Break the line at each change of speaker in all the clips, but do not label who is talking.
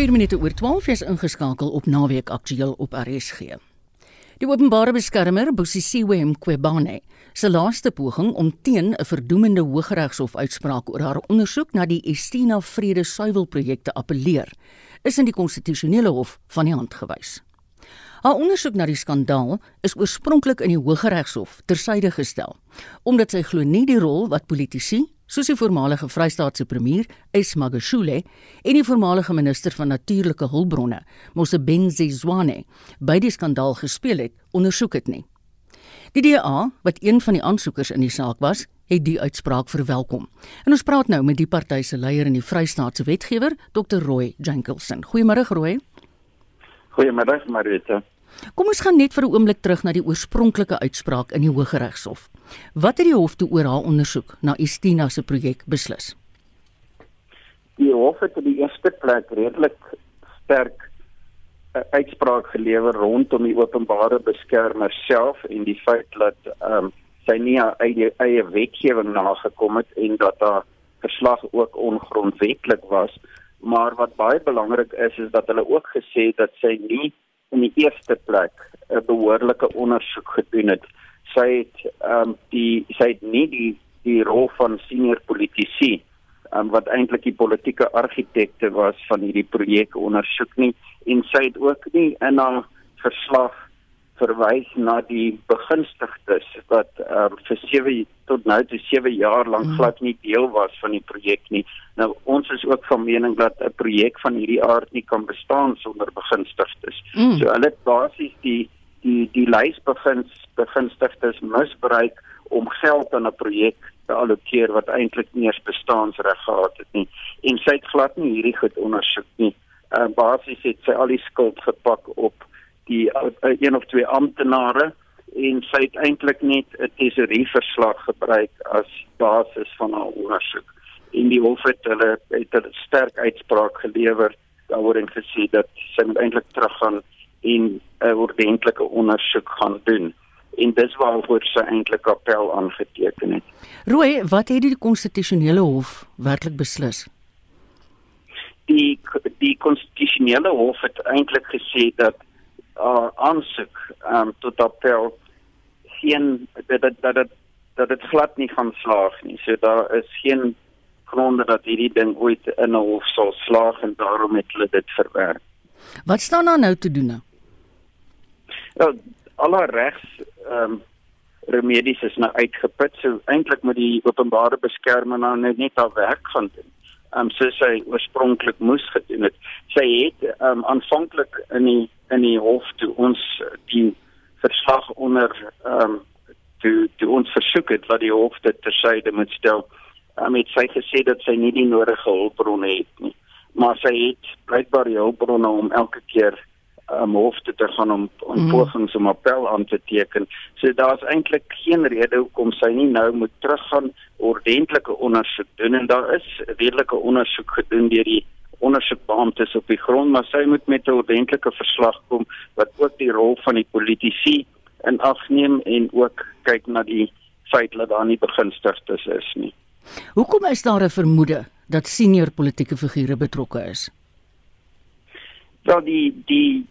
4 minute oor 12 is ingeskakel op naweek aktueel op RSG. Die openbare beskermer, Bosisiwe Mqwebane, se laaste poging om teen 'n verdoemende Hooggeregshof uitspraak oor haar ondersoek na die Estina Vrede Suiwelprojek te appeleer, is in die konstitusionele hof van die hand gewys. Haar ondersoek na die skandaal is oorspronklik in die Hooggeregshof tersyde gestel, omdat sy glo nie die rol wat politici soos die voormalige Vrystaatse premier, Ismagashule, en die voormalige minister van natuurlike hulpbronne, Mosebenzi Zwane, by die skandaal gespeel het, ondersoek dit nie. Die DA, wat een van die aansoekers in die saak was, het die uitspraak verwelkom. En ons praat nou met die party se leier in die Vrystaatse wetgewer, Dr. Roy Jenkinson. Goeiemôre Roy.
Goeiemôre Marita.
Kom ons gaan net vir 'n oomblik terug na die oorspronklike uitspraak in die Hooggeregshof. Wat het die hof toe oor haar ondersoek na Estina se projek beslis?
Die hof het op die eerste plek redelik sterk 'n uitspraak gelewer rondom die openbare beskermer self en die feit dat ehm um, sy nie haar eie eie wetgewing nagekom het en dat haar verslag ook ongrondwettig was maar wat baie belangrik is is dat hulle ook gesê het dat sy nie in die eerste plek 'n behoorlike ondersoek gedoen het. Sy het ehm um, die sy het nie die die rol van senior politici um, wat eintlik die politieke argitekte was van hierdie projek ondersoek nie en sy het ook nie in haar verslag verwys na die begunstigdes wat um, vir 7 tot nou toe 7 jaar lank mm. glad nie deel was van die projek nie. Nou ons is ook van mening dat 'n projek van hierdie aard nie kan bestaan sonder begunstigdes. Mm. So hulle basies die die die lys begins begunstigdes misbruik om geld aan 'n projek te allokeer wat eintlik nie eens bestaansreg gehad het nie. En sy het glad nie hierdie goed ondersoek nie. Uh, basies het sy al die skuld gepak op die uh, een of twee amptenare en sy het eintlik net 'n tesourieverslag gebruik as basis van haar ondersoek. En die hof het hulle het 'n sterk uitspraak gelewer daaroor en gesê dat sy moet eintlik teruggaan en 'n ordentlike ondersoek gaan doen. En dis waaroor sy eintlik appel aangeteken het.
Rooi, wat het die konstitusionele hof werklik beslis?
Die die konstitusionele hof het eintlik gesê dat uh, aansoek um, tot appel geen dat dat dat dat dit glad nie gaan slaag nie. So daar is geen gronde dat hierdie ding ooit in 'n hof sal slaag en daarom het hulle dit verwerp.
Wat staan daar nou te doen nou?
Ja, alle regs ehm um, remedies is nou uitgeput. So eintlik moet die openbare beskermer nou net net haar werk gaan doen. Ehm um, soos sy oorspronklik moes gedoen het. Sy het ehm um, aanvanklik in die in die hof toe ons die verslag onder ehm um, toe toe ons versoek het dat die hof dit tersyde moet stel. Um, het sy gesê dat sy nie die nodige hulpbronne het nie. Maar sy het blykbaar die hulpbronne om elke keer um, hof te te gaan om om mm. pogings om appel aan te teken. So daar's eintlik geen rede hoekom sy nie nou moet teruggaan ordentlike ondersoek doen en daar is redelike ondersoek gedoen deur die ondersoekbeamptes op die grond, maar sy moet met 'n ordentlike verslag kom wat ook die rol van die politici in ag neem en ook kyk na die feit dat daar nie begunstigdes is nie.
Hoekom is daar 'n vermoede dat senior politieke figure betrokke is?
Wel die die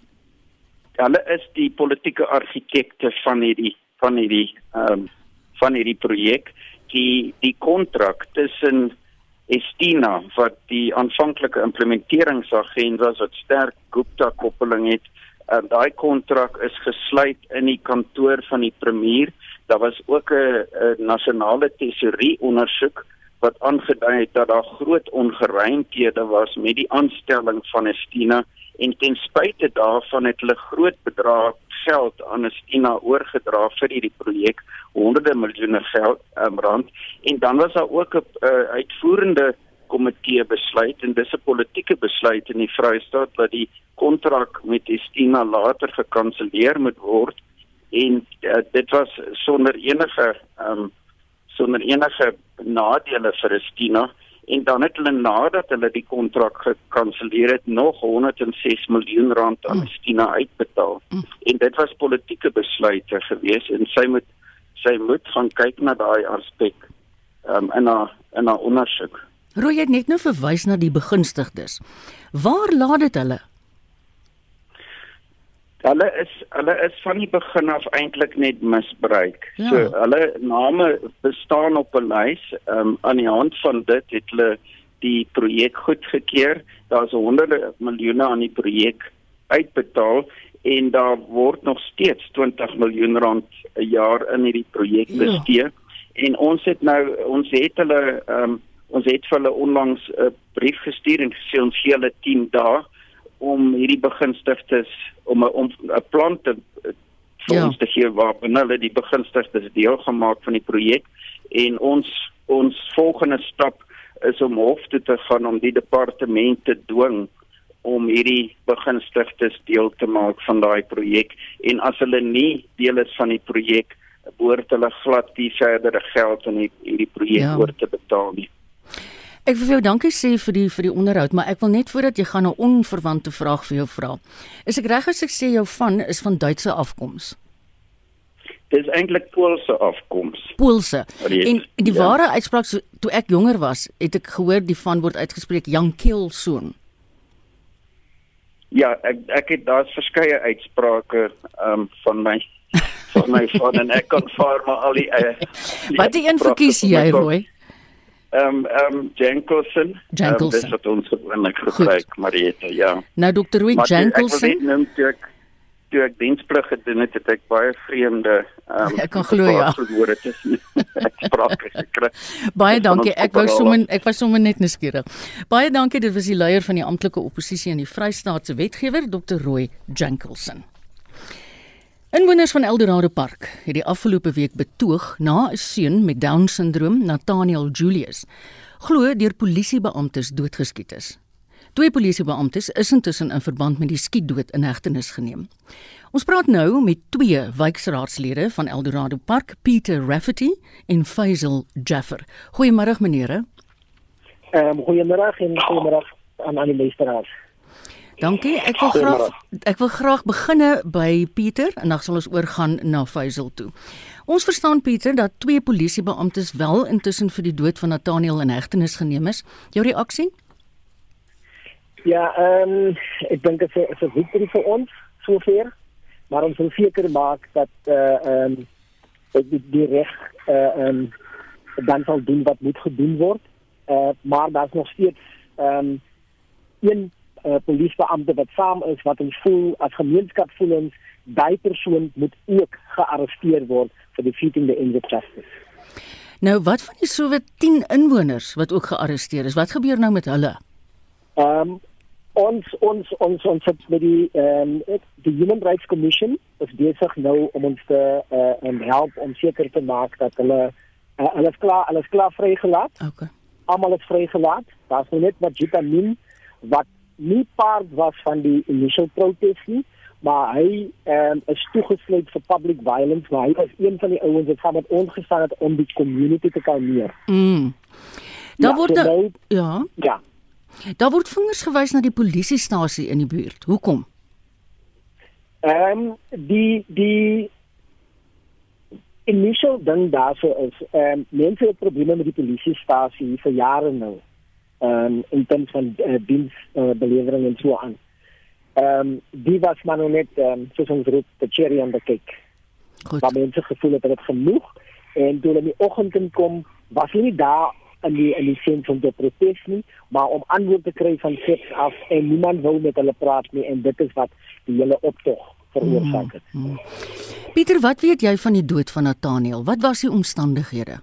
hulle is die politieke argitekte van hierdie van hierdie ehm um, van hierdie projek die die kontrak tussen Estina wat die aanvanklike implementeringsagenda wat sterk Gupta koppeling het. En daai kontrak is gesluit in die kantoor van die premier. Daar was ook 'n nasionale tesourie ondersoek wat aangedui het dat daar groot ongeruimthede was met die aanstelling van Estina en ten spyte daarvan het hulle groot bedrae geld aan Estina oorgedra vir hierdie projek, honderde miljoene geld um, rand. En dan was daar ook 'n uh, uitvoerende komitee besluit en dis 'n politieke besluit in die Vrystaat dat die kontrak met Estina later gekanselleer moet word. En uh, dit was sonder enige um, sonder enige nadele vir Estina en dan het hulle nadat hulle die kontrak gekanselleer het nog 106 miljoen rand aan mm. Stina uitbetaal. Mm. En dit was politieke besluite gewees en sy moet sy moet gaan kyk na daai aspek um, in haar in haar ondersoek.
Rooi het net nou verwys na die begunstigdes. Waar laat dit hulle?
Hulle is hulle is van die begin af eintlik net misbruik. Ja. So hulle name bestaan op 'n lys. Ehm um, aan die hand van dit het hulle die projek goedgekeur. Daar's honderde miljoene aan die projek uitbetaal en daar word nog steeds 20 miljoen rand 'n jaar in hierdie projek ja. bestee. Ja. En ons het nou ons het hulle ehm um, ons het vir hulle onlangs 'n brief gestuur en gesê ons gee hulle 10 dae om hierdie begunstigdes om 'n om 'n plan te vir ja. ons te gee waar hulle die begunstigdes deel gemaak van die projek en ons ons volgende stap is om hof toe te gaan om die departement te dwing om hierdie begunstigdes deel te maak van daai projek en as hulle nie deel is van die projek behoort hulle glad nie verdere geld aan hierdie projek ja. oor te betaal nie.
Ek wil vir jou dankie sê vir die vir die onderhoud, maar ek wil net voordat jy gaan 'n onverwante vraag vir jou vra. Is ek reg as ek sê jou van is van Duitse afkoms?
Dit is eintlik Poolse afkoms.
Poolse. En die ja. ware uitspraak so, toe ek jonger was, het ek gehoor die van word uitgespreek Jankelsoon.
Ja, ek ek het daar's verskeie uitsprake um, van my van my van en ek kan vaar maar al die uh,
Wat die een verkies jy, Roy?
Ehm um, ehm um, Jenkelson.
Jenkelson.
Um, dis wat ons gewoonlik gebruik, Marieta, ja.
Nou Dr. Roy Jenkelson.
Ek neem toe ek toe ek diensplig gedoen het, het ek baie vreemde
ehm um, Ek kan glo ja.
Woorde tussen sprake gekry.
Baie dankie. Ek wou sommer ek was sommer net nuuskierig. Baie dankie. Dit was die leier van die amptelike oppositie in die Vrystaatse wetgewer, Dr. Roy Jenkelson. Inwoners van Eldorado Park het die afgelope week betoog na 'n seun met Down-sindroom, Nathaniel Julius, glo deur polisiebeamptes doodgeskiet is. Twee polisiebeamptes is intussen in verband met die skietdood in hegtenis geneem. Ons praat nou met twee wijkraadslede van Eldorado Park, Peter Rafferty en Faisal Jaffer. Goeiemôre meneere.
Ehm um, goeiemôre en goeiemôre aan al die luisteraars.
Dankie. Ek wil graag ek wil graag beginne by Pieter en dan sal ons oorgaan na Faisal toe. Ons verstaan Pieter dat twee polisiebeamptes wel intussen vir die dood van Nathaniel in hegtenis geneem is. Jou reaksie?
Ja, ehm um, ek dink dit is 'n victory vir ons sover, maar ons wil seker maak dat eh uh, ehm um, die, die reg eh uh, ehm um, dan sal doen wat moet gedoen word. Eh uh, maar daar's nog steeds ehm um, een uh, polisiebeampte wat saam is wat ons voel as gemeenskap voel ons daai persoon moet ook gearresteer word vir die feeding the end of justice.
Nou wat van die sowat 10 inwoners wat ook gearresteer is? Wat gebeur nou met hulle?
Ehm um, ons ons ons ons het met die ehm um, die Human Rights Commission is besig nou om ons te uh, help om seker te maak dat hulle uh, alles klaar alles klaar vrygelaat.
Okay.
Almal is vrygelaat. Daar's net wat Jitamin wat nie part was van die initial protest nie, maar hy um, is toegesluit vir public violence, maar hy was een van die ouens wat saam met ons gestaan het om die community te kalmeer.
Mm. Daar ja, word so nou, ja.
Ja.
Daar word vingers gewys na die polisiestasie in die buurt. Hoekom?
Ehm um, die die initial ding daarso is ehm um, mense het probleme met die polisiestasie vir jare nou um, in terms van uh, dienstbelevering uh, en so aan. Ehm um, die was maar nog net um, soos ons roep the cherry on the cake. Goed. Maar mense gevoel het dit genoeg en toe hulle in die oggend kom, was hulle nie daar in die in die van die protes nie, maar om antwoord te kry van seks af en niemand wou met hulle praat nie en dit is wat die hele optog veroorsaak het. Mm, mm.
Pieter, wat weet jy van die dood van Nathaniel? Wat was die omstandighede?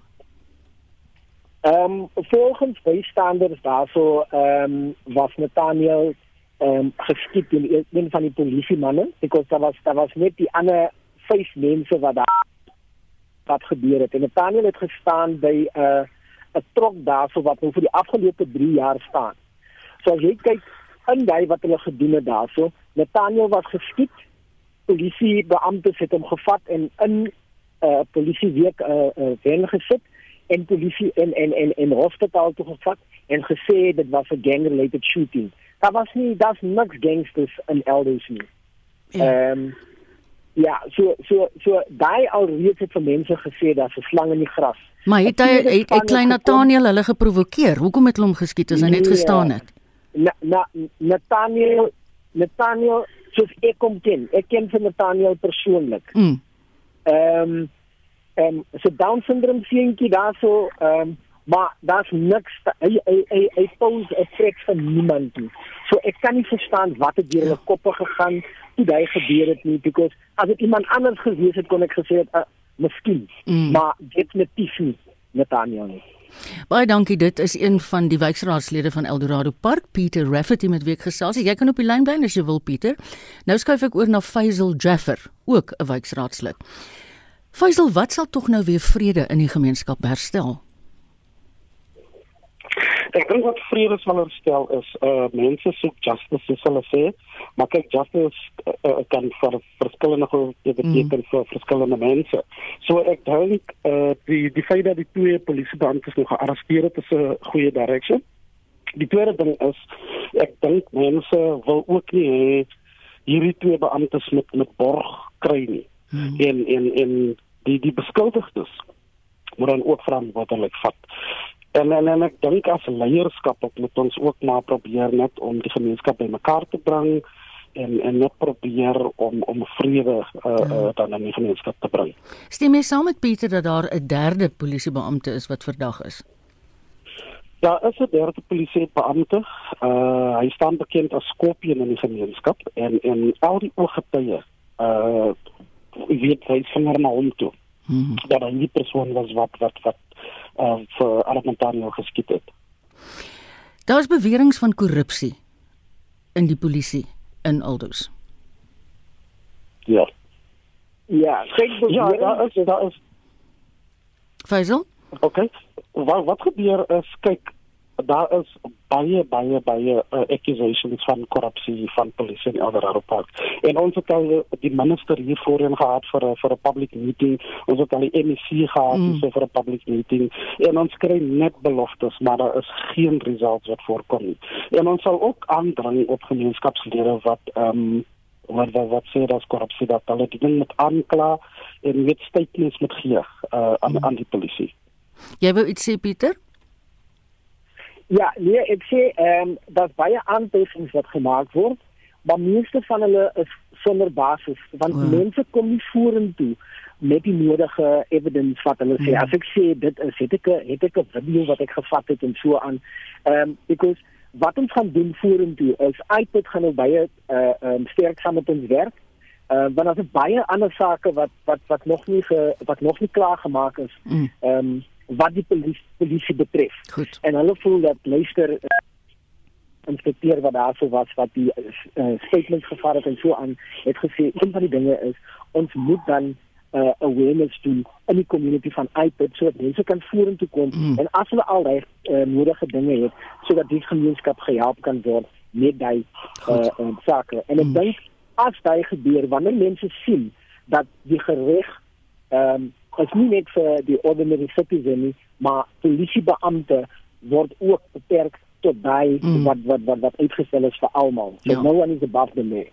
Ehm um, volgens bystanders daarso ehm um, was Nathaniel ehm um, geskiet deur een van die polisie manne because daar was daar was net die ander vyf mense wat daar wat gebeur het en Nathaniel het gestaan by 'n uh, 'n trok daarso wat nou vir die afgelope 3 jaar staan. So as jy kyk in daai wat hulle gedoen het daarso, Nathaniel was geskiet. Polisie beamptes het hom gevat en in 'n uh, polisieweek 'n uh, uh, wen gesit en polisie en en en en hospitaal toe gevat en gesê dit was 'n gang related shooting. Daar was nie daar's niks gangsters in Elders nie. Ja. Ehm ja. um, Ja, so so so daai alreeds het vir mense gesê dat se slang in die gras.
Maar het hy het, het klein Nathaniel hulle geprovokeer? Hoekom het hulle hom geskiet as hy net
Nee.
gestaan het?
Na, na Nathaniel Nathaniel soos ek kom ken. Ek ken vir Nathaniel persoonlik.
Mm.
Ehm um, ehm um, so down syndrome seentjie daarso ehm um, maar daar's niks hy hy hy, hy pose 'n trek van niemand nie. So ek kan nie verstaan wat het deur hulle koppe gegaan toe dit gebeur het nie because as dit iemand anders gewees het kon ek gesê het uh, miskien
Mm.
maar definitief nie Nathaniel nie.
Baie dankie. Dit is een van die wijkraadslede van Eldorado Park, Pieter Rafferty met wie ek gesels. Jy kan op die lyn bly as jy wil, Pieter. Nou skuif ek oor na Faisal Jaffer, ook 'n wijkraadslid. Faisal, wat sal tog nou weer vrede in die gemeenskap herstel?
Ek dink wat vrede sal herstel is uh mense soek justice soos hulle sê, maar kyk justice uh, kan vir verskillende goed beteken mm. vir verskillende mense. So ek dink uh die die feit dat die twee polisiebeamptes nog gearresteer het is 'n goeie direction. Die tweede ding is ek dink mense wil ook nie hê hierdie twee beamptes met met borg kry nie. Mm. En en en die die beskuldigdes moet dan ook verantwoordelik vat. En en, en ek dink as leierskap ook moet ons ook maar probeer net om die gemeenskap bymekaar te bring en en net probeer om om vrede uh, uh, dan in die gemeenskap te bring.
Stem jy saam met Pieter dat daar 'n derde polisiebeampte is wat verdag is?
Daar is 'n derde polisiebeampte. Uh hy staan bekend as Skorpion in die gemeenskap en en al die ooggetuie uh weet hy vinger na hom toe.
Hmm.
Dat hy die persoon was wat wat wat uh vir Armantano geskiet het.
Daar's beweringe van korrupsie in die polisie in Aldous.
Ja.
Ja, kyk
Ja,
bewering-
daar is daar is
Faisal?
Okay. Wat wat gebeur is kyk daar is baie baie baie uh, accusations van korrupsie van polisie in Eldorado Park. En ons het al die minister hier voorheen gehad vir vir 'n public meeting. Ons het al die MEC gehad
Mm.
mm. so vir 'n public meeting. En ons kry net beloftes, maar daar is geen results wat voorkom nie. En ons sal ook aandring op gemeenskapslede wat ehm um, wat wat, wat sê dat korrupsie dat hulle ding moet aankla en weet statements moet gee uh, aan aan die polisie.
Jy wou iets sê Pieter?
Ja, nee, ek sê ehm um, daar's baie aantekenings wat gemaak word, maar meeste van hulle is sonder basis want oh. mense kom nie vorentoe met die nodige evidence wat hulle sê.
Mm.
As ek sê dit is het ek het ek 'n video wat ek gevat het en so aan. Ehm um, because wat ons gaan doen vorentoe is iPad gaan nou baie uh ehm um, sterk saam met ons werk. Uh want daar's baie ander sake wat wat wat nog nie ge, wat nog nie klaar gemaak is.
Mm.
Ehm um, wat die polisie polisie betref
Goed.
en hulle voel dat luister uh, inspekteur wat daarso was wat die uh, statements gevat het en so aan het gesê een van die dinge is ons moet dan uh, awareness doen in die community van iPad sodat mense kan vorentoe kom
Mm.
en as hulle al reg uh, nodige dinge het sodat die gemeenskap gehelp kan word met daai uh, uh, sake en ek
Mm.
dink as dit gebeur wanneer mense sien dat die gereg ehm um, is nie net vir die ordinary citizen nie, maar polisiebeampte word ook beperk tot daai
Mm.
wat wat wat wat uitgestel is vir almal. So
Ja.
no one is above the law.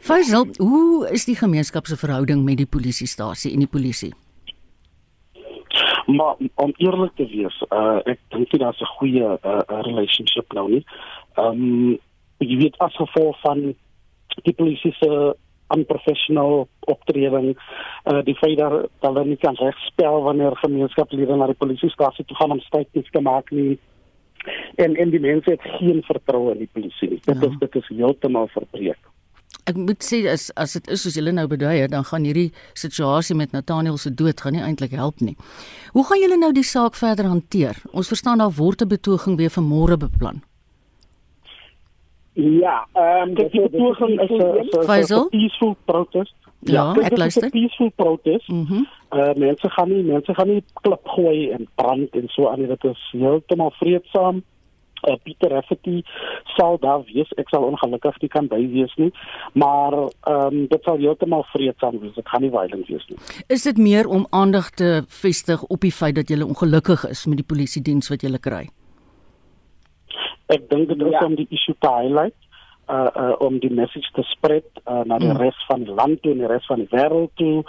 Faisal, hoe is die gemeenskap se verhouding met die polisiestasie en die polisie?
Maar om eerlik te wees, uh ek dink nie daar's 'n goeie uh, uh, relationship nou nie. Ehm um, jy weet as gevolg van die polisie se unprofessional optreden, uh die feit dat dat hulle nie kan regspel wanneer gemeenskaplede na die polisiestasie toe gaan om statements te maak nie. En en die mense het geen vertroue in die polisie nie. Dit
Ja.
is dit is heeltemal verbreek.
Ek moet sê as as dit is soos julle nou bedui dan gaan hierdie situasie met Nathaniel se dood gaan nie eintlik help nie. Hoe gaan julle nou die saak verder hanteer? Ons verstaan daar word 'n betoging weer vir môre beplan.
Ja, ehm um,
die betoging is 'n peaceful protest.
Ja,
kyk,
ek
dit is 'n
luister.
peaceful protest.
Mhm.
Uh mense gaan nie mense gaan nie klip gooi en brand en so aan nie. Dit is heeltemal vreedsaam. Uh, Pieter Rafferty sal daar wees. Ek sal ongelukkig nie kan by wees nie, maar ehm um, dit sal heeltemal vreedsaam wees. Dit gaan nie violent wees nie.
Is dit meer om aandag te vestig op die feit dat jy ongelukkig is met die polisie diens wat jy kry?
Ek dink dit is
Ja.
om die issue te highlight uh, uh om die message te spreek uh, na die mm. res van die land toe en die res van die wêreld toe.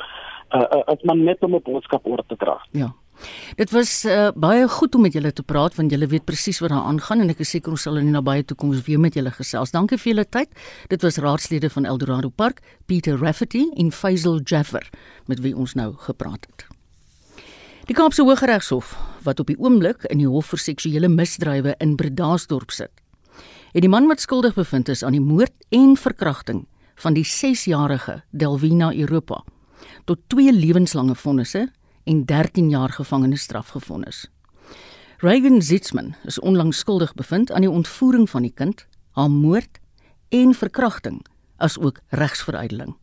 Uh, uh as man net om 'n boodskap oor te dra.
Ja. Dit was uh, baie goed om met julle te praat want julle weet presies wat daar aangaan en ek is seker ons sal in die nabye toekoms weer met julle gesels. Dankie vir julle tyd. Dit was raadslede van Eldorado Park, Peter Rafferty en Faisal Jaffer met wie ons nou gepraat het. Die Kaapse Hooggeregshof wat op die oomblik in die hof vir seksuele misdrywe in Bredasdorp sit, het die man wat skuldig bevind is aan die moord en verkrachting van die 6-jarige Delvina Europa tot twee lewenslange vonnisse en 13 jaar gevangenisstraf gefonnis. Reagan Zitzman is onlangs skuldig bevind aan die ontvoering van die kind, haar moord en verkrachting, asook regsveruideling.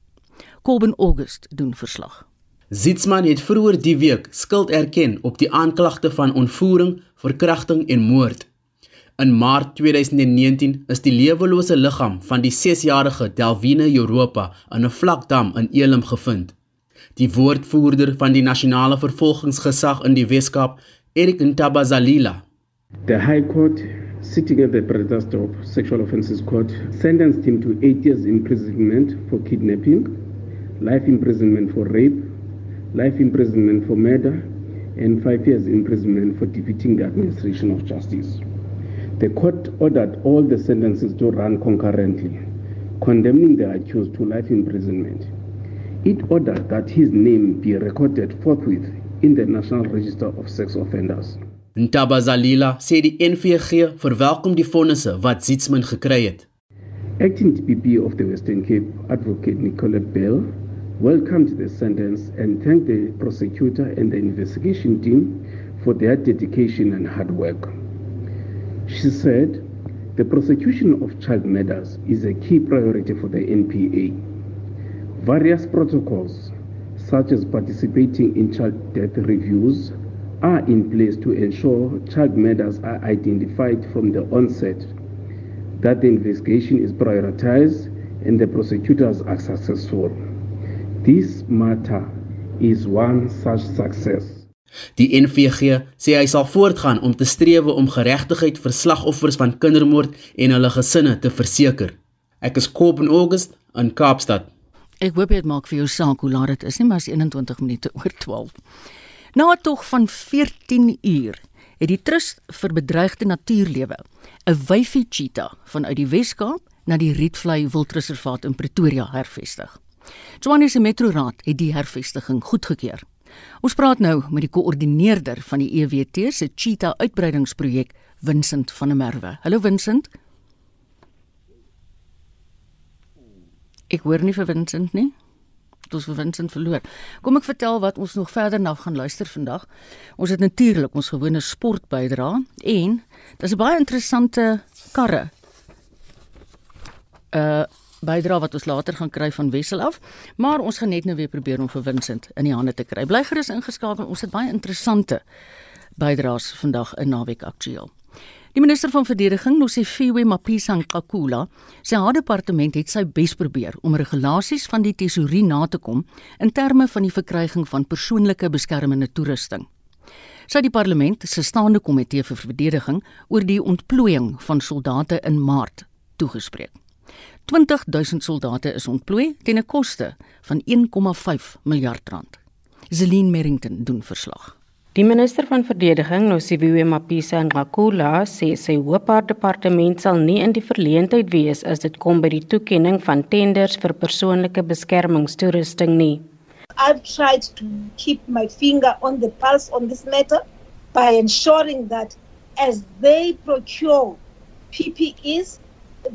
Colben August doen verslag.
Zitzman het vroeër die week skuld erken op die aanklagte van ontvoering, verkrachting en moord. In Maart 2019 is die lewelose liggaam van die 6-jarige Delvine Europa in 'n vlakdam in Elim gevind die woordvoerder van die nasionale vervolgingsgesag in die Weskaap, Erik Ntabazalila.
The High Court sitting at the Bredasdorp Sexual Offences Court sentenced him to 8 years imprisonment for kidnapping, life imprisonment for rape, life imprisonment for murder, and 5 years imprisonment for defeating the administration of justice. The court ordered all the sentences to run concurrently, condemning the accused to life imprisonment. it ordered that his name be recorded forthwith in the National Register of Sex Offenders.
Ntabazalila sê die NVG verwelkom die vonnisse wat Zietsman gekry het.
Acting DPP of the Western Cape, Advocate Nicolette Bell, welcomed the sentence and thanked the prosecutor and the investigation team for their dedication and hard work. She said, the prosecution of child murders is a key priority for the NPA. Various protocols, such as participating in child death reviews, are in place to ensure child murders are identified from the onset, that the investigation is prioritized, and the prosecutors are successful. This matter is one such success.
Die NVG sê hy sal voortgaan om te strewe om geregtigheid vir slagoffers van kindermoord en hulle gesinne te verseker. Ek is Koop in August in Kaapstad.
Ek hoop dit maak vir jou saak hoe laat dit is nie, maar is 21 minute oor 12. Na 'n tog van 14 uur het die Trust vir Bedreigde Natuurlewe 'n wyfie cheetah vanuit die Wes-Kaap na die Rietvlei Wildreservaat in Pretoria hervestig. Johannes Metroraad het die hervestiging goedgekeur. Ons praat nou met die koördineerder van die EWT se cheetah uitbreidingsprojek, Vincent van der Merwe. Hallo Vincent. Ek hoor nie vir Vincent nie. Dit is vir Vincent verloor. Kom ek vertel wat ons nog verder na gaan luister vandag. Ons het natuurlik ons gewone sport bydra en dis 'n baie interessante karre. Uh bydra wat ons later gaan kry van Wessel af, maar ons gaan net nou weer probeer om vir Vincent in die hande te kry. Bly gerus ingeskakel. Ons het baie interessante bydraes vandag in Naweek Aktueel. Die minister van verdediging, Nosifiwe Mapisa Nkakula, sê haar departement het sy bes probeer om regulasies van die tesourier na te kom in terme van die verkryging van persoonlike beskermende toerusting. Sy het die parlement se staande komitee vir verdediging oor die ontplooiing van soldate in Maart toegespreek. 20000 soldate is ontplooi teen 'n koste van 1,5 miljard rand. Zelin Merrington doen verslag.
Die minister van verdediging, Nosiviwe Mapisa Ngakula, sê sy hoop haar departement sal nie in die verleentheid wees as dit kom by die toekenning van tenders vir persoonlike beskermingstoerusting nie.
I've tried to keep my finger on the pulse on this matter by ensuring that as they procure PPEs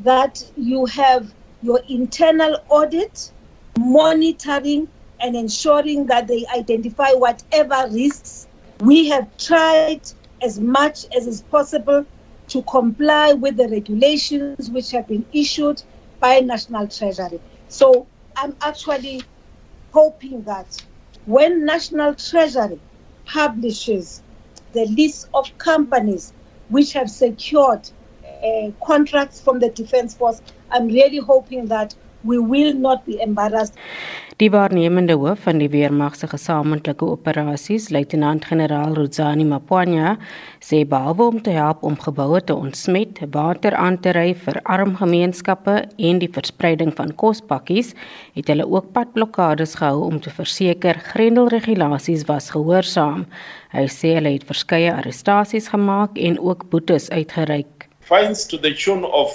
that you have your internal audit monitoring and ensuring that they identify whatever risks We have tried as much as is possible to comply with the regulations which have been issued by National Treasury. So I'm actually hoping that when National Treasury publishes the list of companies which have secured uh, contracts from the Defence Force, I'm really hoping that we will not be embarrassed.
Die waarnemende hoof van die weermag se gesamentlike operasies, luitenant-generaal Rodzani Mapwanya, sê behalwe om te help om geboue te ontsmet, water aan te ry vir arm gemeenskappe en die verspreiding van kospakkies, het hulle ook padblokkades gehou om te verseker grendelregulasies was gehoorsaam. Hy sê hulle het verskeie arrestasies gemaak en ook boetes uitgereik.
Fines to the tune of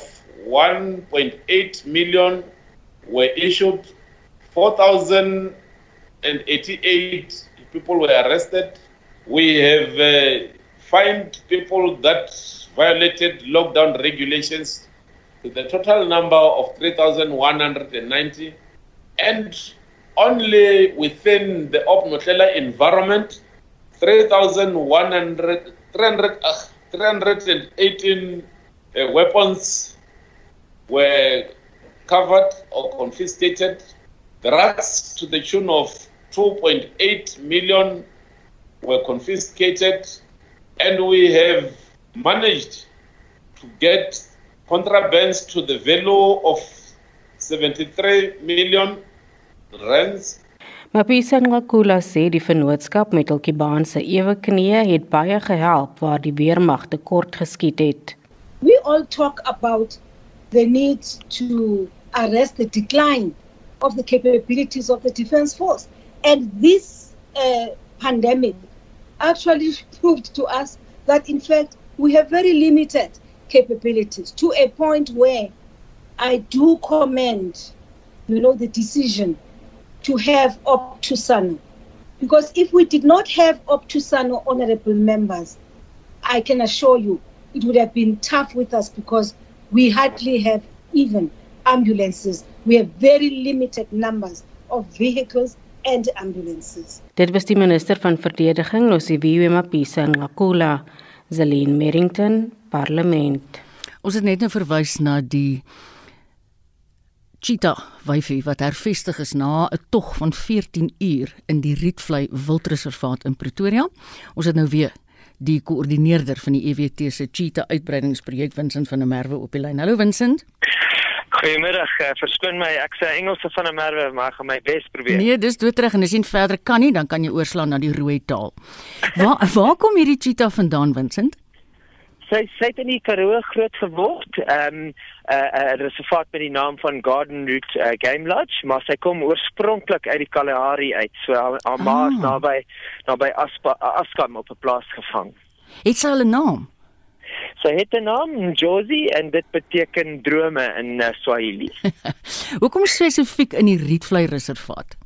1.8 million were issued 4,088 people were arrested. We have uh, fined people that violated lockdown regulations to the total number of 3,190. And only within the Opnotlela environment, 3,100, 300, uh, 318 uh, weapons were covered or confiscated Drugs to the tune of 2.8 million were confiscated, and we have managed to get contrabands to the value of 73 million rands.
Mapisa Ngakula sê die vennootskap met Elkibaan se ewe knieë het baie gehelp waar die weermag tekort geskiet het.
We all talk about the need to arrest the decline of the capabilities of the defense force. And this uh, pandemic actually proved to us that, in fact, we have very limited capabilities to a point where I do commend, you know, the decision to have Optusano. Because if we did not have Optusano honorable members, I can assure you it would have been tough with us because we hardly have even ambulances. We have very limited numbers of vehicles and ambulances.
Dit was die minister van verdediging, Nosiviwe Mapisa Ngakula, Zelin Merrington, Parlement.
Ons het net nou verwys na die Cheetah wyfie wat hervestig is na 'n tog van 14 uur in die Rietvlei Wildreservaat in Pretoria. Ons het nou weer die koördineerder van die EWT se Cheetah uitbreidingsprojek Vincent van der Merwe op die lyn. Hallo Vincent.
Goeiemiddag. Uh, verskoon my, ek sê Engelse van 'n merwe, maar ek gaan my bes probeer.
Nee, dis doodreg en as jy verder kan nie, dan kan jy oorslaan na die rooi taal. Waar waar kom hierdie cheetah vandaan, Vincent?
Sy sy het in die Karoo groot geword. Ehm um, 'n uh, uh, reservaat met die naam van Garden Route uh, Game Lodge, maar sy kom oorspronklik uit die Kalahari uit. So haar ma is ah. naby naby Aspa Askam op 'n plaas gevang.
Het sy 'n naam?
Sy het 'n naam, Josie, en dit beteken drome in uh, Swahili.
Hoekom spesifiek in die Rietvlei Reservaat?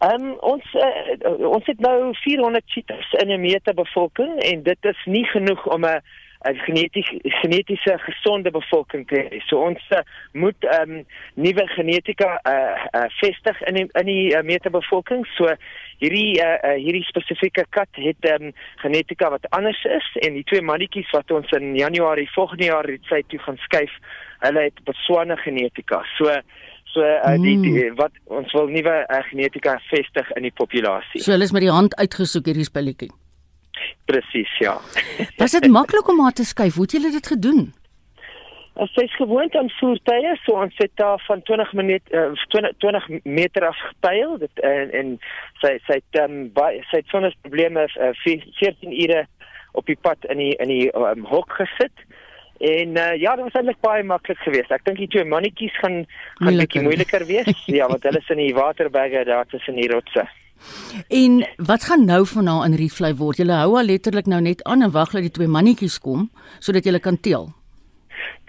Ehm um, ons uh, ons het nou 400 cheetahs in 'n meter bevolking en dit is nie genoeg om 'n geneties genetiese gesonde bevolking te hê. So ons uh, moet ehm um, nuwe genetika uh, uh, vestig in die, in die uh, meterbevolking. So hierdie uh, uh, hierdie spesifieke kat het ehm um, genetika wat anders is en die twee mannetjies wat ons in Januarie volgende jaar het sy toe gaan skuif, hulle het Botswana genetika. So so uh, die, die hmm. wat ons wil nuwe uh, genetika vestig in die populasie.
So hulle is met die hand uitgesoek hierdie spelletjie.
Presies, ja.
Was dit maklik om haar te skuif? Hoe het julle dit gedoen?
Ons is gewoond aan voertuie, so ons het daar van 20 minute uh, 20, 20 meter af gepyl dit en en sy sy het um, baie sy het sonder probleme uh, 14 ure op die pad in die in die um, hok gesit. En uh, ja, dit was eintlik baie maklik geweest. Ek dink die twee mannetjies gaan gaan bietjie moeiliker wees. ja, want hulle is in die waterbagge daar tussen die rotse.
En wat gaan nou van haar in Rietvlei word? Jy hou al letterlik nou net aan en wag dat die twee mannetjies kom sodat jy kan teel.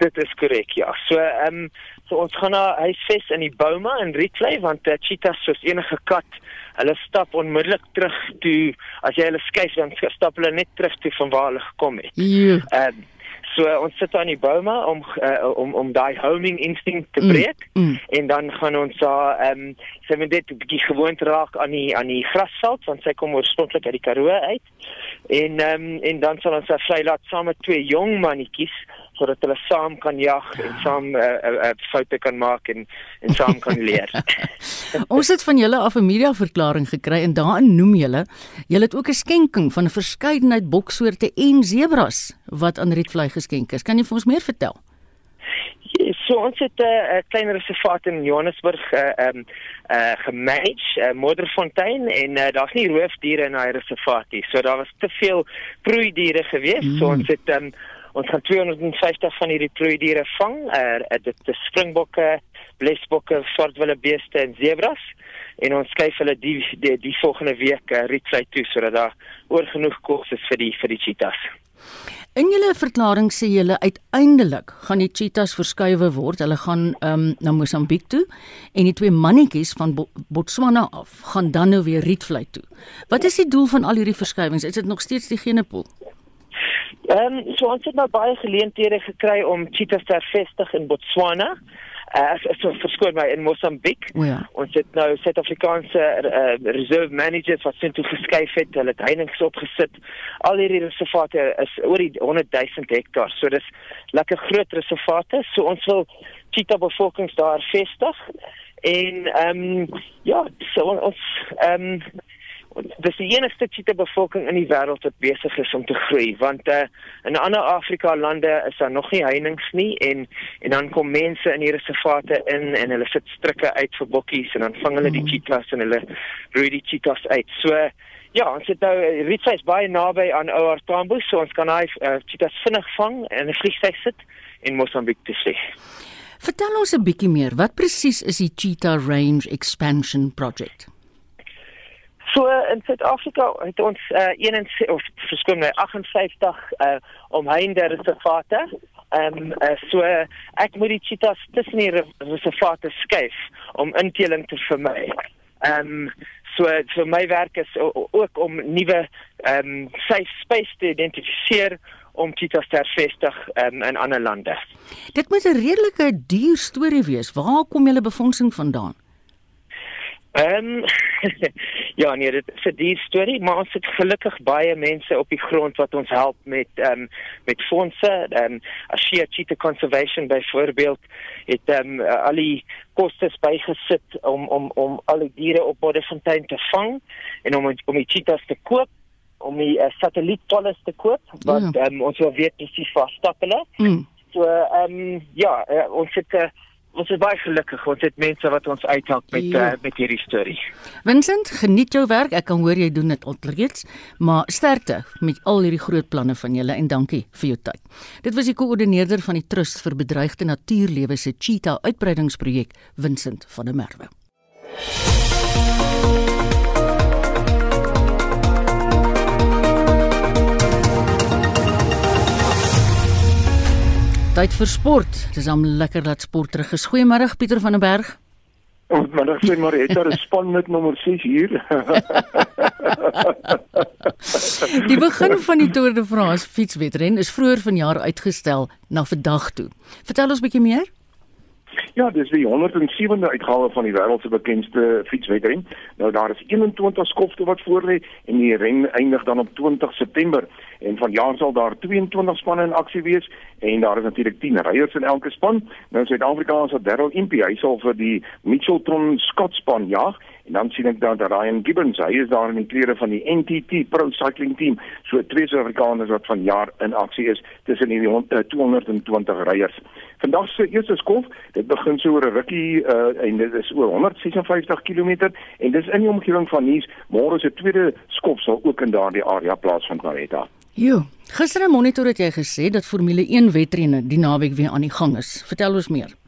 Dit is korrek, ja. So ehm um, so ons gaan na huisves in die Bouma in Rietvlei want uh, cheetahs soos enige kat, hulle stap onmiddellik terug toe as jy hulle skuif dan stap hulle net terug toe van waar hulle gekom het.
Ehm
um, So ons sit aan die bome om uh, om om daai homing instinct te mm, breek mm, mm. en dan gaan ons daar ehm um, sy moet dit 'n bietjie gewoond raak aan die aan die grasveld want sy kom oorspronklik uit die Karoo uit. En ehm um, en dan sal ons haar vry laat saam met twee jong mannetjies sodat hulle saam kan jag en saam uh, uh, uh, foute kan maak en en saam kan leer.
Ons het van julle af 'n media verklaring gekry en daarin noem julle julle het ook 'n skenking van 'n verskeidenheid boksoorte en sebras wat aan Rietvlei geskenk is. Kan jy vir ons meer vertel?
So ons het 'n uh, klein reservaat in Johannesburg uh um uh gemanage, uh, Modderfontein en uh, daar's nie roofdiere in daai reservaat nie. So daar was te veel proeidiere gewees. Mm. So ons het um ons gaan 250 van hierdie proeidiere vang. Uh dit is springbokke, blesbokke, swartwillebeeste en zebras en ons skuif hulle die die, die volgende week uh, Rietvlei toe sodat daar oor genoeg kos is vir die vir die cheetahs.
In julle verklaring sê julle uiteindelik gaan die cheetahs verskuiwe word. Hulle gaan um, na Mosambiek toe en die twee mannetjies van Bo Botswana af gaan dan nou weer Rietvlei toe. Wat is die doel van al hierdie verskuiwings? Is dit nog steeds die genepool?
Ehm um, so ons het nou baie geleenthede gekry om cheetahs te vestig in Botswana uh, so verskoon my in Mosambiek.
Oh ja.
Ons het nou Suid-Afrikaanse uh, reserve managers wat sien toe geskuif het, hulle het heininge opgesit. Al hierdie reservate is oor die 100 000 hektaar. So dis lekker groot reservate. So ons wil cheetah bevolkings daar vestig. En ehm um, ja, so ons ehm um, dis die enigste cheetah bevolking in die wêreld wat besig is om te groei want uh, in ander Afrika lande is daar nog nie heininge nie en en dan kom mense in die reservate in en hulle sit strikke uit vir bokkies en dan vang hulle die mm. cheetahs en hulle roei die cheetahs uit. So ja, ons het nou Ritsy is baie naby aan OR Tambo so ons kan hy uh, cheetahs vinnig vang en 'n vliegtuig sit in Mosambiek te sê.
Vertel ons 'n bietjie meer, wat presies is die Cheetah Range Expansion Project?
So in Suid-Afrika het ons uh, 61 of verskoon my 58 uh, omheinde reservate. Ehm um, uh, so ek moet die cheetahs tussen die reservate skuif om inteling te vermy. Ehm um, so vir my werk is ook om nuwe ehm um, safe space te identifiseer om cheetahs te vestig um, in ander lande.
Dit moet 'n redelike duur storie wees. Waar kom julle befondsing vandaan?
Ehm um, ja, nee, dit is 'n dier storie, maar ons het gelukkig baie mense op die grond wat ons help met ehm um, met fondse. Ehm um, Ashia Cheetah Conservation byvoorbeeld het ehm um, al die kostes bygesit om om om al die diere op Bodefontein te vang en om om die cheetahs te koop om die uh, satellietpolis te koop wat ja. um, ons wil weet presies waar stap hulle. Mm. So ehm um, ja, uh, ons het uh, ons is baie gelukkig ons het mense wat ons uithelp met ja. uh, met hierdie storie.
Vincent, geniet jou werk. Ek kan hoor jy doen dit alreeds, maar sterkte met al hierdie groot planne van julle en dankie vir jou tyd. Dit was die koördineerder van die Trust vir Bedreigde Natuurlewe se Cheetah Uitbreidingsprojek, Vincent van der Merwe. Tyd vir sport. Dis am lekker dat sport terug is. Goeiemôre Pieter van der Berg.
Ek sê maar het daar 'n span met nommer 6 hier.
die begin van die Tour de France fietswedren is vroeër vanjaar uitgestel na vandag toe. Vertel ons 'n bietjie meer.
Ja, dis die 107de uitgawe van die wêreld se bekendste fietswedren. Nou daar is 21 skofte wat voorlê en die ren eindig dan op 20 September en vanjaar sal daar 22 spanne in aksie wees en daar is natuurlik 10 ryers in elke span. Nou Suid-Afrika se Darryl Impey, hy sal vir die Mitchelton Skotspan jag En dan sien ek dan dat Ryan Gibbons, hy is daar in die klere van die NTT Pro Cycling Team, so twee Suid-Afrikaners wat van jaar in aksie is tussen die 220 ryers. Vandag se eerste skof, dit begin so oor 'n rukkie uh, en dit is oor 156 km en dis in die omgewing van Nice. Môre se tweede skof sal ook in daardie area plaasvind, Marita.
Jo, gister 'n monitor het jy gesê dat Formule 1 wedrenne die naweek weer aan die gang is. Vertel ons meer.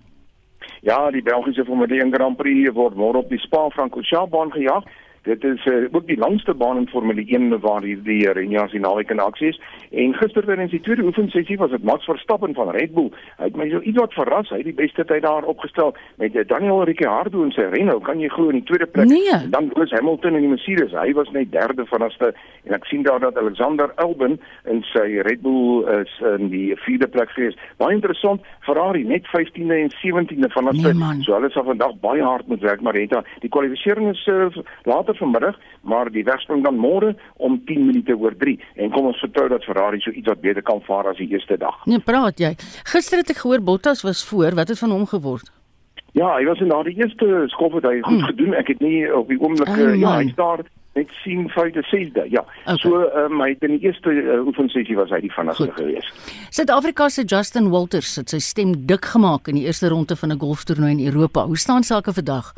Ja, die Belgiese Formule 1 Grand Prix word môre op die Spa-Francorchamps baan gejaag. Dit is uh, ook die langste baan in Formule 1 waar hierdie Renia se naweek in aksie is. En gister tydens die tweede oefensessie was dit Max Verstappen van Red Bull. Hy het my so iets wat verras. Hy het die beste tyd daar opgestel met eh, Daniel Ricciardo in sy Renault. Kan jy glo in die tweede plek?
Nee.
Dan Lewis Hamilton in die Mercedes. Hy was net derde vanste en ek sien daar dat Alexander Albon in sy Red Bull is in die vierde plek gewees. Baie interessant. Ferrari net 15de en 17de vanste. Nee, so hulle sal vandag baie hard moet werk, maar het die kwalifikasie is uh, later vanmiddag, maar die wegspring dan môre om 10 minute oor 3 en kom ons vertrou dat Ferrari so iets wat beter kan vaar as die eerste dag.
Nee, praat jy. Gister het ek gehoor Bottas was voor, wat het van hom geword?
Ja, hy was in daardie eerste skof wat hy goed mm. gedoen. Ek het nie op die oomblik oh, ja, hy staar net sien vyfde sesde. Ja. Okay. So um, hy in die eerste uh, oefensessie was hy die vinnigste geweest.
Suid-Afrika se Justin Walters het sy stem dik gemaak in die eerste ronde van 'n golftoernooi in Europa. Hoe staan sake vandag?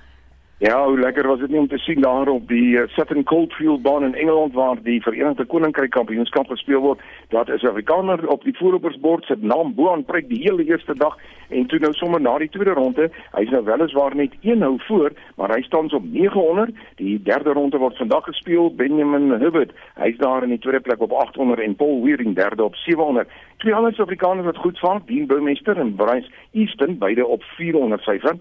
Ja, hoe lekker was dit nie om te sien daar op die uh, Sutton Coldfield baan in Engeland waar die Verenigde Koninkryk Kampioenskap gespeel word. Dat is 'n Afrikaner op die voorlopersbord se naam bo-aan pryk die hele eerste dag en toe nou sommer na die tweede ronde, hy's nou weliswaar net 1 hou voor, maar hy staan op 900. Die derde ronde word vandag gespeel. Benjamin Hubbard, hy's daar in die tweede plek op 800 en Paul Weering derde op 700. Twee ander Suid-Afrikaners wat goed vaar, Dean Bouwmeester en Bryce Easton, beide op 400 syfer.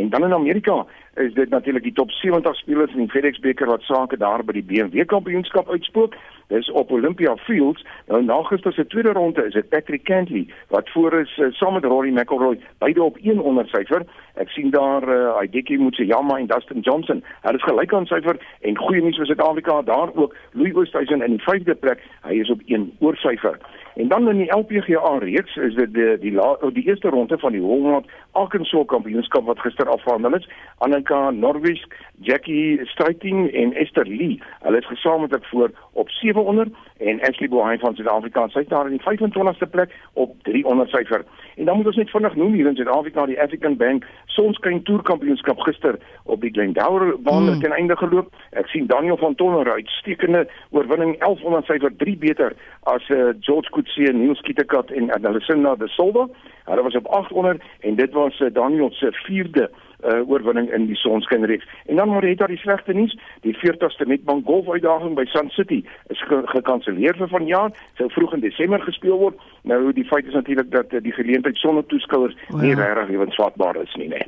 En dan in Amerika is dit natuurlik die top 70 spelers in die FedEx beker wat sake daar by die BMW kampioenskap uitspook. Dis op Olympia Fields. Nou na gister se tweede ronde is dit Patrick Cantley wat voor is uh, saam met Rory McIlroy beide op 100 syfer. Ek sien daar uh, Hideki Matsuyama en Dustin Johnson. Hulle is gelyk aan syfer en goeie nuus vir Suid-Afrika daar ook Louis Oosthuizen in die 5de plek. Hy is op 1 oor syfer. En dan in die LPGA reeks is dit die die, die die eerste ronde van die Walnut Arkansas kampioenskap wat gister afhandel is. Annika Norwich, Jackie Striking en Esther Lee. Hulle is gesamentlik voor op 700 en Ashley Bohain van Suid-Afrika sy daar in die 25ste plek op 300 syfer. En dan moet ons net vinnig noem hier in Suid-Afrika die African Bank Sonskyn Tour Kampioenskap gister op die Glendower baan mm. ten einde geloop. Ek sien Daniel van Tonner uitstekende oorwinning 1100 syfer 3 beter as uh, George Coetzee, Niels Kitekat en Adelasinda de Silva. Hulle was op 800 en dit was uh, Daniel se 4de uh, oorwinning in die sonskynreeks. En dan maar het daar die slegte nuus, die 40ste Nedbank Golf uitdaging by Sun City is ge gekanselleer vir vanjaar, sou vroeg in Desember gespeel word. Nou die feit is natuurlik dat uh, die geleentheid sonder toeskouers wow. nie regtig lewensvatbaar is nie, né?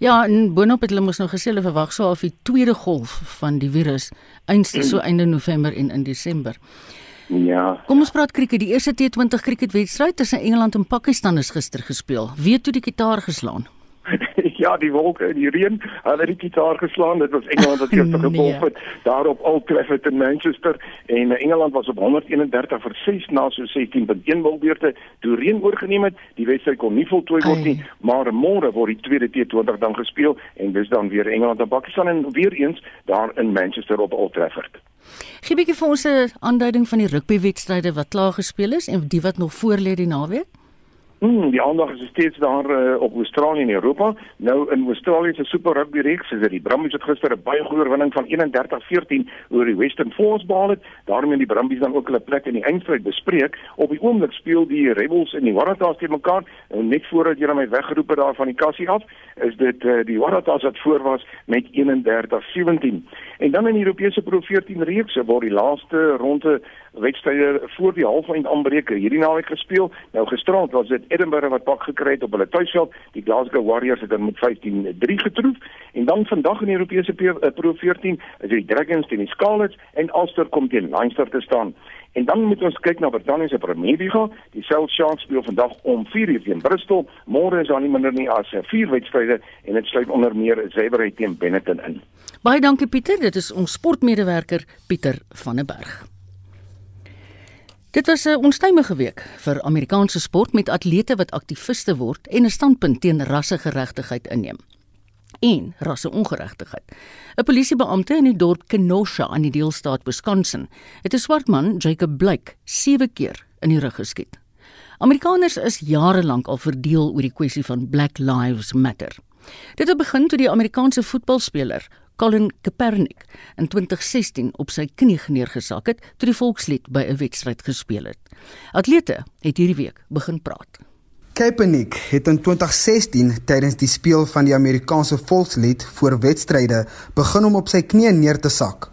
Ja, en boonop het hulle mos nou gesê hulle verwag sou of die tweede golf van die virus einste so einde November en in Desember.
Ja.
Kom ons praat krieket. Die eerste T20 krieketwedstryd tussen Engeland en Pakistan is gister gespeel. Wie het toe die gitaar geslaan?
ja, die wolke, die reën, hulle het die gitaar geslaan. Dit was Engeland wat eers nee. gevolg het daar op Old Trafford in Manchester en uh, Engeland was op 131 vir 6 na so 16.1 wilbeurte toe reën oorgeneem het. Die wedstryd kon nie voltooi word nie, maar môre word die tweede T20 dan gespeel en dis dan weer Engeland en Pakistan en weer eens daar in Manchester op Old Trafford.
Gee 'n bietjie vir ons 'n aanduiding van die rugbywedstryde wat klaar gespeel is en die wat nog voorlê die naweek.
Hmm, die aandag is steeds daar uh, op Australië en Europa. Nou in Australië se Super Rugby reeks is dit die Brumbies het gister 'n baie goeie oorwinning van 31-14 oor die Western Force behaal het. Daarmee die Brumbies dan ook hulle plek in die eindstryd bespreek. Op die oomblik speel die Rebels en die Waratahs teen mekaar. En net voordat jy my weggeroep het daar van die kassie af, is dit uh, die Waratahs wat voor was met 31-17. En dan in die Europese Pro 14 reeks waar die laaste ronde wedstryde voor die halfeind aanbreek hierdie naweek gespeel. Nou gisterand was dit Edinburgh wat pak gekry het op hulle tuisveld. Die Glasgow Warriors het dan met 15-3 getroof en dan vandag in die Europese eh, Pro 14 is die Dragons teen die Scarlets en Ulster kom teen Leinster te staan. En dan moet ons kyk na Brittanje se Premier League. Die South Sharks speel vandag om 4:00 teen Bristol. Môre is daar nie minder nie as vier wedstryde en dit sluit onder meer Zebre teen Benetton in.
Baie dankie Pieter, dit is ons sportmedewerker Pieter van der Berg. Dit was 'n onstuimige week vir Amerikaanse sport met atlete wat aktiviste word en 'n standpunt teen rassegeregtigheid inneem en rasseongeregtigheid. 'n Polisiebeampte in die dorp Kenosha aan die deelstaat Wisconsin het 'n swart man, Jacob Blake, 7 keer in die rug geskiet. Amerikaners is jare lank al verdeel oor die kwessie van Black Lives Matter. Dit het begin toe die Amerikaanse voetbalspeler Colin Kaepernick in 2016 op sy knie neergesak het toe die volkslied by 'n wedstryd gespeel het. Atlete het hierdie week begin praat.
Kaepernick het in 2016 tydens die speel van die Amerikaanse volkslied voor wedstryde begin om op sy knie neer te sak.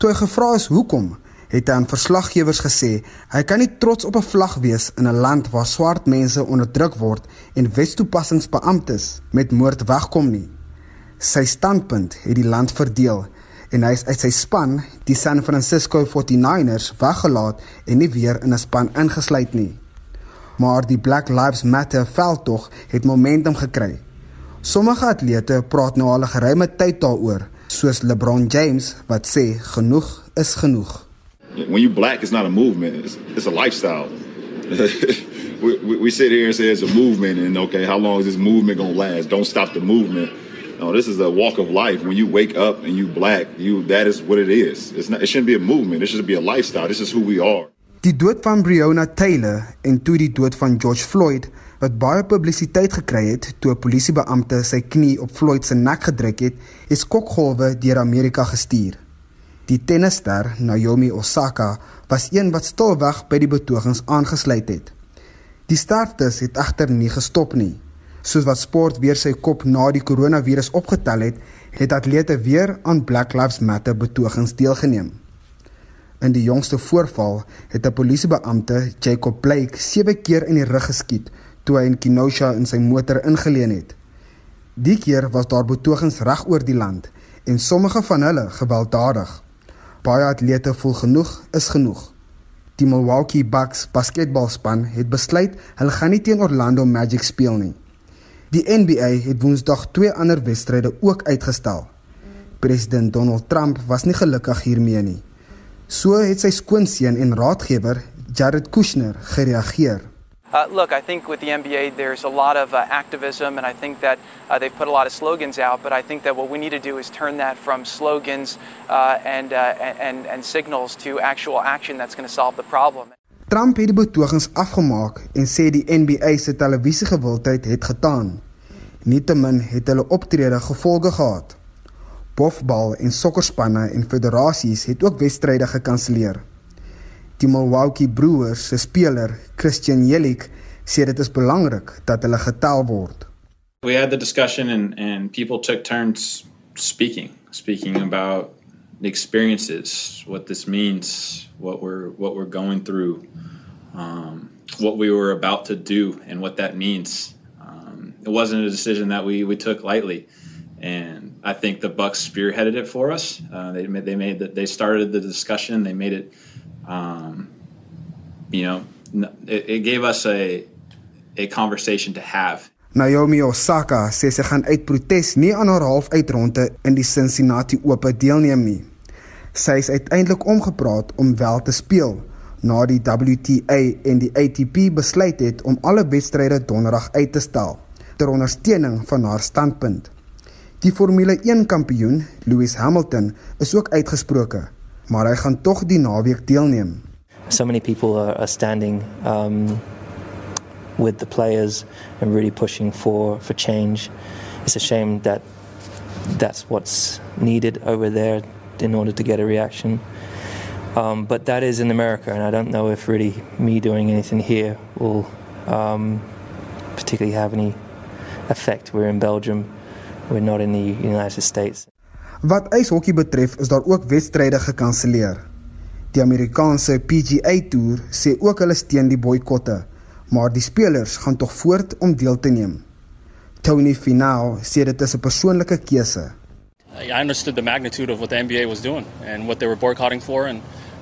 Toe hy gevra is hoekom, het hy aan verslaggewers gesê hy kan nie trots op 'n vlag wees in 'n land waar swart mense onderdruk word en wetstoepassingsbeamptes met moord wegkom nie. Sy standpunt het die land verdeel en hy is uit sy span, die San Francisco 49ers, weggelaat en nie weer in 'n span ingesluit nie. Maar die Black Lives Matter veldtog het momentum gekry. Sommige atlete praat nou al 'n geruime tyd daaroor, soos LeBron James wat sê genoeg is genoeg.
When you black it's not a movement, it's, it's a lifestyle. we, we, we sit here and say it's a movement and okay, how long is this movement going to last? Don't stop the movement. No, this is a walk of life. When you wake up and you black, you that is what it is. It's not. It shouldn't be a movement. It should be a lifestyle. This is who we are.
Die dood van Breonna Taylor en toe die dood van George Floyd wat baie publisiteit gekry het toe 'n polisiebeampte sy knie op Floyd se nek gedruk het, is kokgolwe deur Amerika gestuur. Die tennisster Naomi Osaka was een wat stilweg by die betogings aangesluit het. Die sterftes het egter nie gestop nie. Soos wat sport weer sy kop na die koronavirus opgetel het, het atlete weer aan Black Lives Matter betogings deelgeneem. In die jongste voorval het 'n polisiebeampte, Jacob Blake, 7 keer in die rug geskiet toe hy in Kenosha in sy motor ingeleen het. Die keer was daar betogings reg oor die land en sommige van hulle gewelddadig. Baie atlete voel genoeg is genoeg. Die Milwaukee Bucks basketbalspan het besluit hulle gaan nie teen Orlando Magic speel nie. Die NBA het Woensdag twee ander wedstryde ook uitgestel. President Donald Trump was nie gelukkig hiermee nie. So het sy skoonseun en raadgewer, Jared Kushner, gereageer.
Uh, look, I think with the NBA, there's a lot of uh, activism, and I think that uh, they've put a lot of slogans out. But I think that what we need to do is turn that from slogans uh, and, uh, and, and signals to actual action that's going to solve the problem.
Trump het die betogings afgemaak en sê die NBA se televisiegewildheid het getaan. Nietemin het hulle optrede gevolge gehad. Bofbal en sokkerspanne en federasies het ook wedstryde gekanselleer. Die Milwaukee Brewers se speler, Christian Yelich, sê dit is belangrik dat hulle getel word.
We had the discussion and and people took turns speaking, speaking about the experiences, what this means, what we're what we're going through, um, what we were about to do, and what that means. Um, it wasn't a decision that we we took lightly, and I think the Bucks spearheaded it for us. Uh, they made they made that they started the discussion. They made it. Um, you know, it, it gave us a a conversation to have.
Naomi Osaka sê sy gaan uit protes nie aan haar halfuitronde in die Cincinnati Ope deelneem nie. Sy is uiteindelik omgepraat om wel te speel na die WTA en die ATP besluit het om alle wedstryde donderdag uit te stel ter ondersteuning van haar standpunt. Die Formule 1 kampioen, Lewis Hamilton, is ook uitgesproke, maar hy gaan tog die naweek deelneem.
So many people are, are standing um with the players and really pushing for for change. It's a shame that that's what's needed over there in order to get a reaction. Um, but that is in America, and I don't know if really me doing anything here will um, particularly have any effect. We're in Belgium, we're not in the United States.
Wat ijshokkie betref, is daar ook wedstryde gekanselleer. Die Amerikaanse PGA Tour sê ook hulle steun die boikotte maar die spelers gaan tog voort om deel te neem. Tony Finau sê dit is 'n persoonlike keuse.
I understood the magnitude of what the NBA was doing and what they were boycotting for and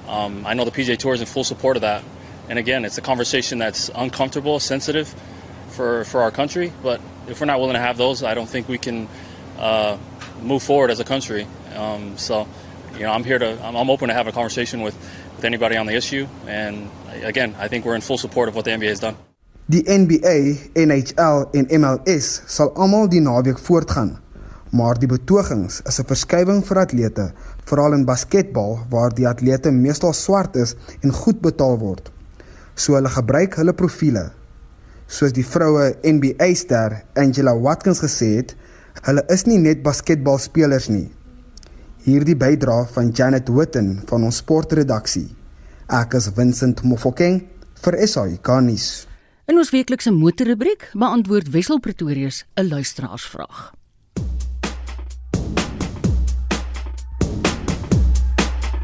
um, I know the PGA Tour is in full support of that. And again, it's a conversation that's uncomfortable, sensitive for for our country, but if we're not willing to have those, I don't think we can uh, move forward as a country. Um, so, you know, I'm here to I'm, I'm open to have a conversation with with anybody on the issue and again, I think we're in full support of what the NBA has done.
Die NBA, NHL en MLS sal almal die naweek voortgaan. Maar die betogings is 'n verskywing vir atlete, veral in basketbal waar die atlete meestal swart is en goed betaal word. So hulle gebruik hulle profile. Soos die vroue NBA ster Angela Watkins gesê het, hulle is nie net basketbalspelers nie. Hierdie bydra van Janet Witten van ons sportredaksie. Ek is Vincent Mofokeng vir SAI Kanis.
In ons weeklikse motorrubriek beantwoord Wessel Pretorius 'n luisteraarsvraag.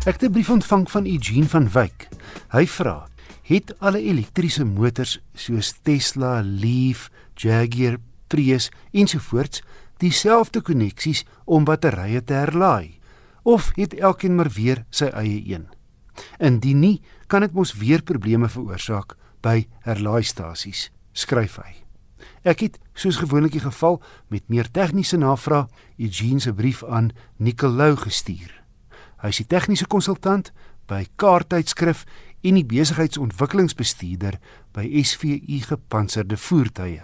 Ek het 'n brief ontvang van Eugene van Wyk. Hy vra: "Het alle elektriese motors soos Tesla, Leaf, Jaguar, Prius ensovoorts dieselfde koneksies om batterye te herlaai of het elkeen maar weer sy eie een?" Indien nie, kan dit mos weer probleme veroorsaak by herlaaistasies, skryf hy. Ek het soos gewoonlik die geval met meer tegniese navrae Eugene se brief aan Nicolou gestuur. Hy is die tegniese konsultant by Kaarttydskrif en die besigheidsontwikkelingsbestuurder by SVU Gepantserde Voertuie.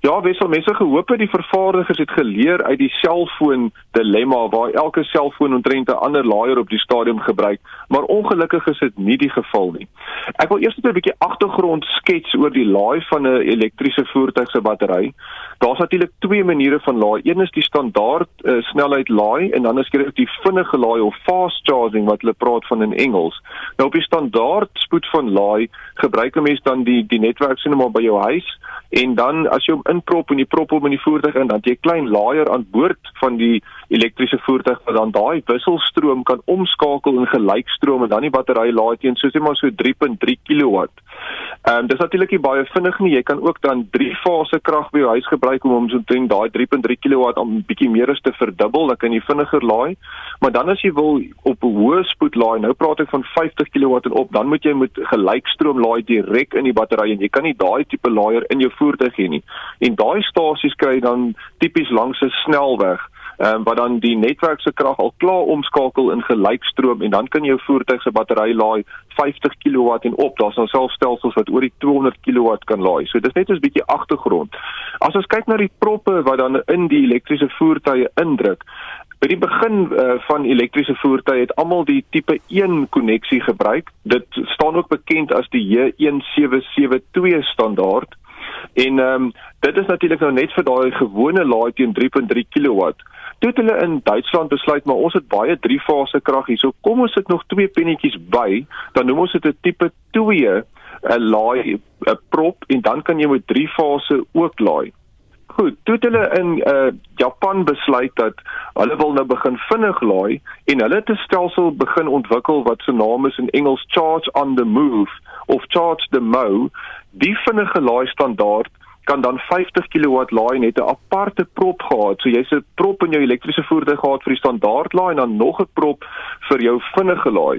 Ja, wissel mense gehoop het die vervaardigers het geleer uit die selfoon dilemma waar elke selfoon omtrent 'n ander laaier op die stadium gebruik, maar ongelukkig is dit nie die geval nie. Ek wil eers net 'n bietjie agtergrond skets oor die laai van 'n elektriese voertuig se battery. Daar's natuurlik twee maniere van laai. Een is die standaard uh, snelheid laai en dan is dit die vinnige laai of fast charging wat hulle praat van in Engels. Nou op die standaard spoed van laai gebruik 'n mens dan die die netwerk sien maar by jou huis en dan as hom inprop en jy prop hom in die voertuig in dan jy 'n klein laaier aan boord van die elektriese voertuig wat dan daai wisselstroom kan omskakel in gelykstroom en dan die battery laai teen soos net maar so 3.3 kW. Ehm dis natuurlik baie vinnig nie. Jy kan ook dan 3 fase krag by jou huis gebruik om om so teen daai 3.3 kW om 'n bietjie meer as te verdubbel, dan kan jy vinniger laai. Maar dan as jy wil op 'n hoë spoed laai, nou praat ek van 50 kW en op, dan moet jy met gelykstroom laai direk in die battery en jy kan nie daai tipe laaier in jou voertuig hê nie. En daai stasies kry dan tipies langs 'n snelweg um, wat dan die netwerk se krag al klaar omskakel in gelykstroom en dan kan jou voertuig se battery laai 50 kW en op. Daar's nou selfstelsels wat oor die 200 kW kan laai. So dis net 'n bietjie agtergrond. As ons kyk na die proppe wat dan in die elektriese voertuie indruk, By die begin uh, van elektriese voertuie het almal die tipe 1 koneksie gebruik. Dit staan ook bekend as die J1772 standaard. En ehm um, dit is natuurlik nou net vir daai gewone laai teen 3.3 kW. Toe het hulle in Duitsland besluit maar ons het baie drie fase krag hier. So kom ons sit nog twee pennetjies by, dan noem ons dit 'n tipe 2 'n laai 'n prop en dan kan jy met drie fase ook laai. Goed, toe het hulle in uh, Japan besluit dat hulle wil nou begin vinnig laai en hulle het 'n stelsel begin ontwikkel wat se naam is in Engels charge on the move of charge the mo. Die vinnige laai standaard kan dan 50 kW laai net 'n aparte prop gehad. So jy's 'n prop in jou elektriese voertuig gehad vir die standaard laai en dan nog 'n prop vir jou vinnige laai.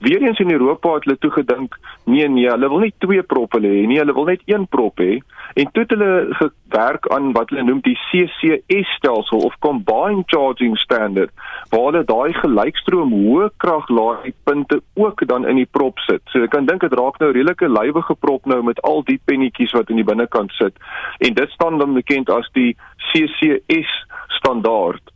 Weereens in Europa het hulle toe gedink, nee nee, hulle wil nie twee proppe hê nie, hulle wil net een prop hê. En toe het hulle gewerk aan wat hulle noem die CCS stelsel of combined charging standard, waar hulle daai gelykstroom hoë krag laaipunte ook dan in die prop sit. So jy kan dink dit raak nou redelike lywige prop nou met al die pennetjies wat in die binnekant sit. En dit staan dan bekend as die CCS standaard.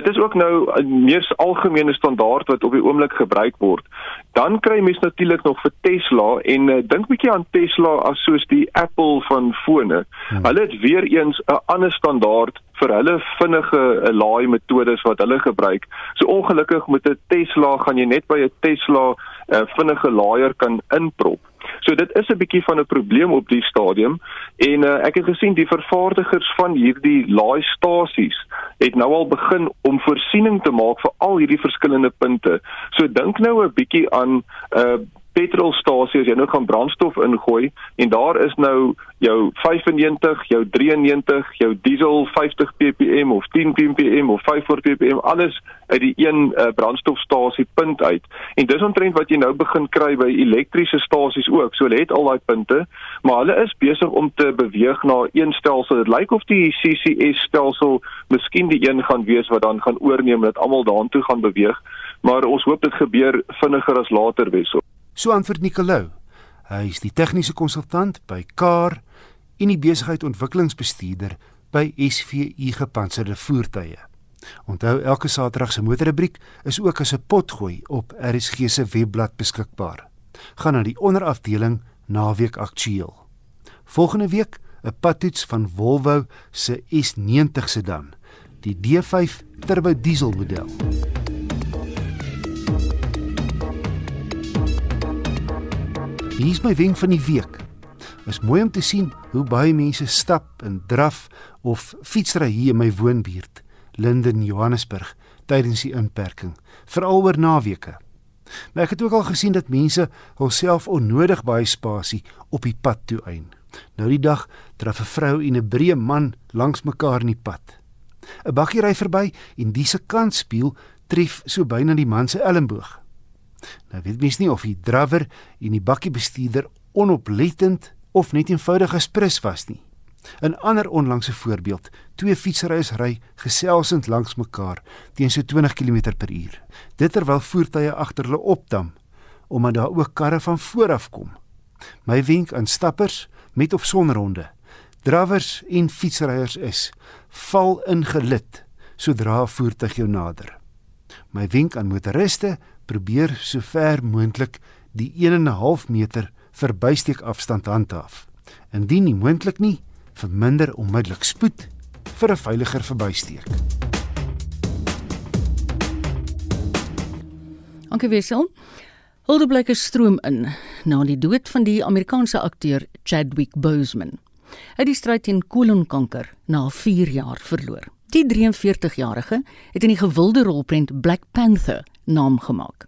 Dit is ook nou 'n meer algemene standaard wat op die oomblik gebruik word. Dan kry mens natuurlik nog vir Tesla en uh, dink bietjie aan Tesla as soos die Apple van fone. Hmm. Hulle het weer eens 'n ander standaard vir hulle vinnige uh, laai metodes wat hulle gebruik. So ongelukkig met 'n Tesla gaan jy net by 'n Tesla uh, vinnige laaier kan inprop. So dit is 'n bietjie van 'n probleem op die stadium en uh, ek het gesien die vervaardigers van hierdie laaistasies het nou al begin om voorsiening te maak vir al hierdie verskillende punte. So dink nou 'n bietjie aan 'n uh, petrolstasie as jy nou gaan brandstof ingooi en daar is nou jou 95, jou 93, jou diesel 50 ppm of 10 ppm of 500 ppm alles uit die een uh, brandstofstasie punt uit. En dis omtrent wat jy nou begin kry by elektriese stasies ook. So hulle het al daai punte, maar hulle is besig om te beweeg na een stelsel. Dit lyk of die CCS stelsel miskien die een gaan wees wat dan gaan oorneem dat almal daartoe gaan beweeg, maar ons hoop dit gebeur vinniger as later wesel.
So antwoord Nicolou. Hy is die tegniese konsultant by Car en die besigheidsontwikkelingsbestuurder by SVU Gepantserde Voertuie. Onthou elke Saterdag se motorrubriek is ook as 'n potgooi op RSG se webblad beskikbaar. Gaan na die onderafdeling Naweek Aktueel. Volgende week 'n padtoets van Volvo se S90 sedan, die D5 turbo diesel model. Hier is my wenk van die week. Is mooi om te sien hoe baie mense stap en draf of fietsry hier in my woonbuurt, Linden, Johannesburg, tydens die inperking, veral oor naweke. Maar ek het ook al gesien dat mense hulself onnodig baie spasie op die pad toe ein. Nou die dag draf 'n vrou en 'n breë man langs mekaar in die pad. 'n Bakkie ry verby en diese kant spieël tref so byna die man se elmboog. Nou weet mens nie of die drawer en die bakkiebestuurder onoplettend of net eenvoudig gesprus was nie. 'n Ander onlangse voorbeeld, twee fietsryers ry geselsend langs mekaar teen so 20 km/h. Dit terwyl voertuie agter hulle opdam omdat daar ook karre van voor af kom. My wenk aan stappers met of sonder honde, Drawers en fietsryers is, val in gelid sodra 'n voertuig jou nader. My wenk aan motoriste, probeer so ver moontlik die 1.5 meter verbysteek afstand handhaaf. Indien nie moontlik nie, verminder onmiddellik spoed vir 'n veiliger verbysteek.
Dankie Wessel. Huldeblyke stroom in na die dood van die Amerikaanse akteur Chadwick Boseman. Hy het die stryd teen kolonkanker na 4 jaar verloor. Die 43-jarige het in die gewilde rolprent Black Panther naam gemaak.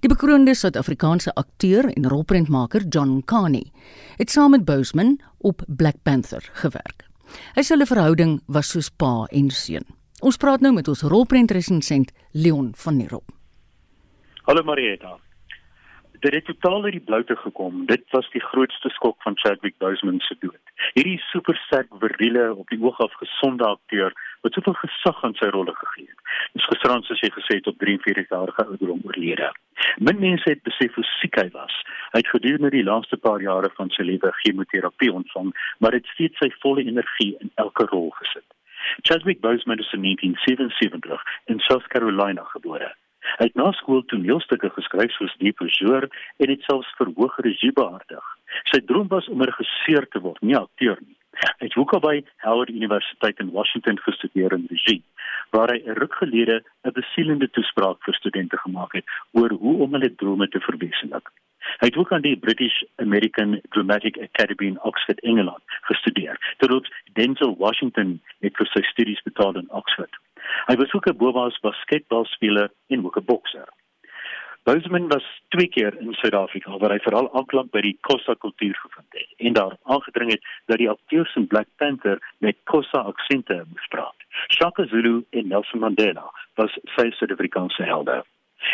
Die bekroonde Suid-Afrikaanse akteur en rolprentmaker John Carney het saam met Boseman op Black Panther gewerk. Hy se verhouding was soos pa en seun. Ons praat nou met ons rolprentresensent Leon van der Rop.
Hallo Marieta. Dit het totaal uit die bloute gekom. Dit was die grootste skok van Chadwick Boseman se dood. Hierdie supersterk viriele op die oog af gesonde akteur wat soveel gesag aan sy rolle gegee het. Dis gisterand soos jy gesê het op 43 jarige ouderdom oorlede. Min mense het besef hoe siek hy was. Hy het gedurende die laaste paar jare van sy lewe chemoterapie ontvang, maar het steeds sy volle energie in elke rol gesit. Chadwick Boseman is in 1977 in South Carolina gebore. Hy het na skool toneelstukke geskryf soos Die Peugeot en het selfs verhoog regie behartig. Sy droom was om 'n regisseur te word, nie akteur nie. Hy het ook by Howard Universiteit in Washington gestudeer in regie, waar hy 'n ruk gelede 'n besielende toespraak vir studente gemaak het oor hoe om hulle drome te verwesenlik. Hy het ook aan die British American Dramatic Academy in Oxford, Engeland, gestudeer. Terwyl Denzel Washington het vir sy studies betaal in Oxford. Hy was ook 'n boebaas basketbalspeler en ook 'n bokser. Boseman was twee keer in Suid-Afrika waar hy veral aanklank by die Xhosa kultuur gevind het en daar aangedring het dat die akteurs in Black Panther met Xhosa aksente moes praat. Shaka Zulu en Nelson Mandela was sy Suid-Afrikaanse helde.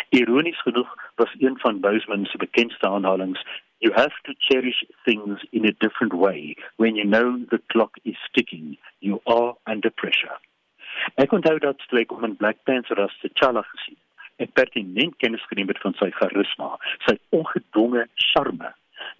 Ironies genoeg was een van Boseman se bekendste aanhalings You have to cherish things in a different way when you know the clock is ticking. You are under pressure. Ek onthou dat toe ek om in Black Panther as T'Challa gesien en pertinent kennis geneem het van sy charisma, sy ongedwonge charme.